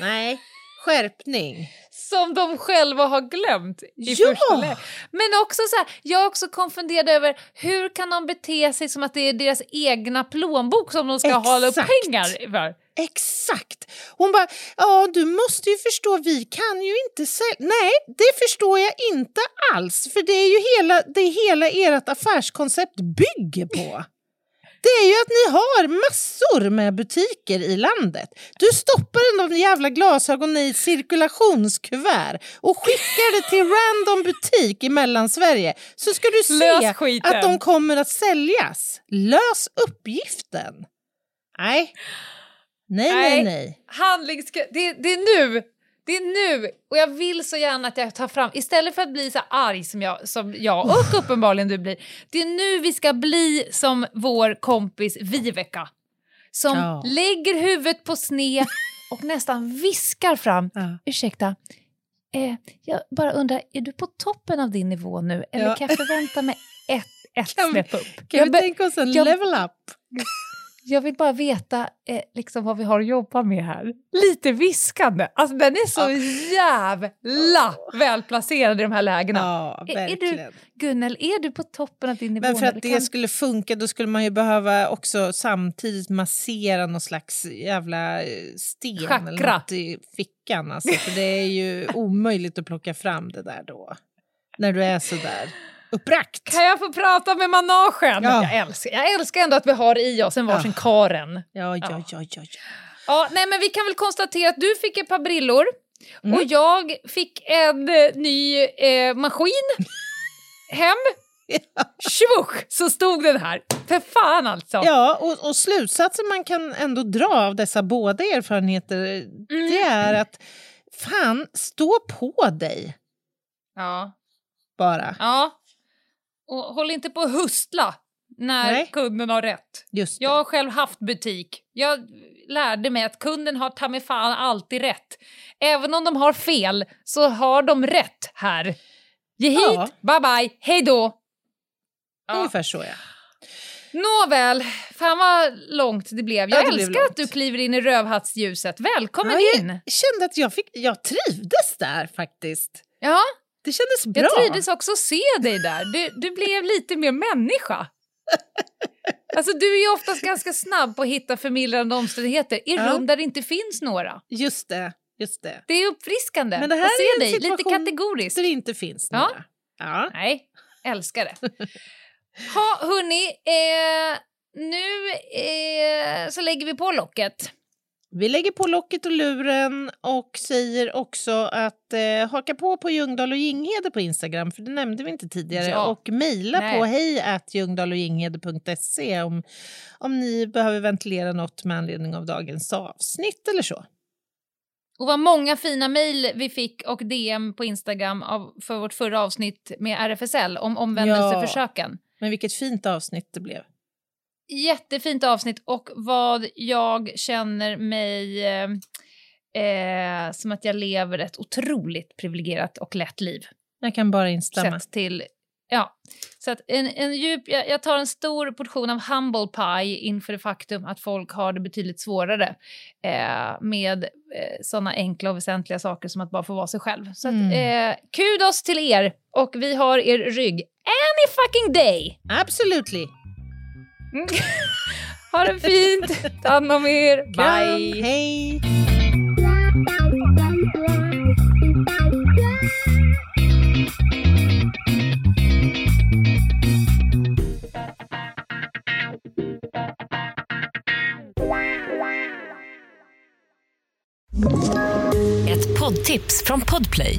Nej, skärpning. Som de själva har glömt i Ja! första läget. Men också så här, jag är också konfunderad över hur kan de bete sig som att det är deras egna plånbok som de ska hålla upp Exakt. pengar för? Exakt. Hon bara, ja du måste ju förstå, vi kan ju inte sälja. Nej, det förstår jag inte alls. För det är ju hela, det hela ert affärskoncept bygger på. Det är ju att ni har massor med butiker i landet. Du stoppar de jävla glasögonen i cirkulationskuvert och skickar det till random butik i Mellansverige så ska du se att de kommer att säljas. Lös uppgiften. Nej. Nej, nej, Nej. nej. Handlings... Det, det är nu! Det är nu! Och jag vill så gärna att jag tar fram, istället för att bli så arg som jag, som jag och uppenbarligen du blir, det är nu vi ska bli som vår kompis Viveka. Som Ja. lägger huvudet på sned och nästan viskar fram, Ja. ursäkta, eh, jag bara undrar, är du på toppen av din nivå nu eller Ja. kan jag förvänta mig ett, ett snäpp upp? Kan vi tänka oss en jag- level up? Jag vill bara veta eh, liksom vad vi har att jobba med här. Lite viskande. Alltså den är så jävla välplacerad i de här lägena. Ja, Är- är du-. Gunnel, är du på toppen av din nivå? Men för att eller det kan- skulle funka då skulle man ju behöva också samtidigt massera någon slags jävla eh, sten eller Chakra. något i fickan. Alltså, för det är ju omöjligt att plocka fram det där då. När du är så där uppbragt. Kan jag få prata med managen? Ja. Jag, älskar, jag älskar ändå att vi har i oss en varsin Ja. Karen. Ja, ja, Ja. ja, ja. ja. Nej, men vi kan väl konstatera att du fick ett par brillor Mm. och jag fick en eh, ny eh, maskin hem. Tjoff, så stod den här. För fan alltså. Ja, och, och slutsatsen man kan ändå dra av dessa båda erfarenheter det är att fan, stå på dig Ja. bara. ja. Och håll inte på att hustla när Nej. kunden har rätt. Just det. Jag har själv haft butik. Jag lärde mig att kunden har ta mig fan alltid rätt. Även om de har fel så har de rätt här. Ge hit, Ja. bye bye, hej då. Ja. Ungefär så ja. Nåväl, fan vad långt det blev. Jag Ja, blev älskar långt. att du kliver in i rövhattsljuset. Välkommen Ja, in! Jag kände att jag, fick, jag trivdes där faktiskt. Ja, Det kändes bra. jag trivdes också att se dig där. Du, du blev lite mer människa. Alltså du är ju oftast ganska snabb på att hitta förmildrande omständigheter i Ja. rum där det inte finns några. Just det, just det. Det är uppfriskande Men det här att se är en dig, lite kategoriskt. Där det inte finns Ja. några. Ja. Nej, älskar det. Ha, hörni, eh, nu eh, så lägger vi på locket. Vi lägger på locket och luren och säger också att eh, haka på på Ljungdahl och Ginghede på Instagram, för det nämnde vi inte tidigare. Ja. Och mejla på hej om, om ni behöver ventilera något med anledning av dagens avsnitt eller så. Och vad många fina mejl vi fick och DM på Instagram av, för vårt förra avsnitt med RFSL om omvändelseförsöken. Men vilket fint avsnitt det blev. Jättefint avsnitt och vad jag känner mig eh, eh, som att jag lever ett otroligt privilegierat och lätt liv. Jag kan bara instämma. Sett till, ja. Så att en, en djup, jag, jag tar en stor portion av humble pie inför det faktum att folk har det betydligt svårare eh, med eh, sådana enkla och väsentliga saker som att bara få vara sig själv. Så att, Mm. eh, kudos till er och vi har er rygg any fucking day! Absolutely. Mm. ha det fint, ta hand om er, Kram, bye! Hej! Ett poddtips från Podplay.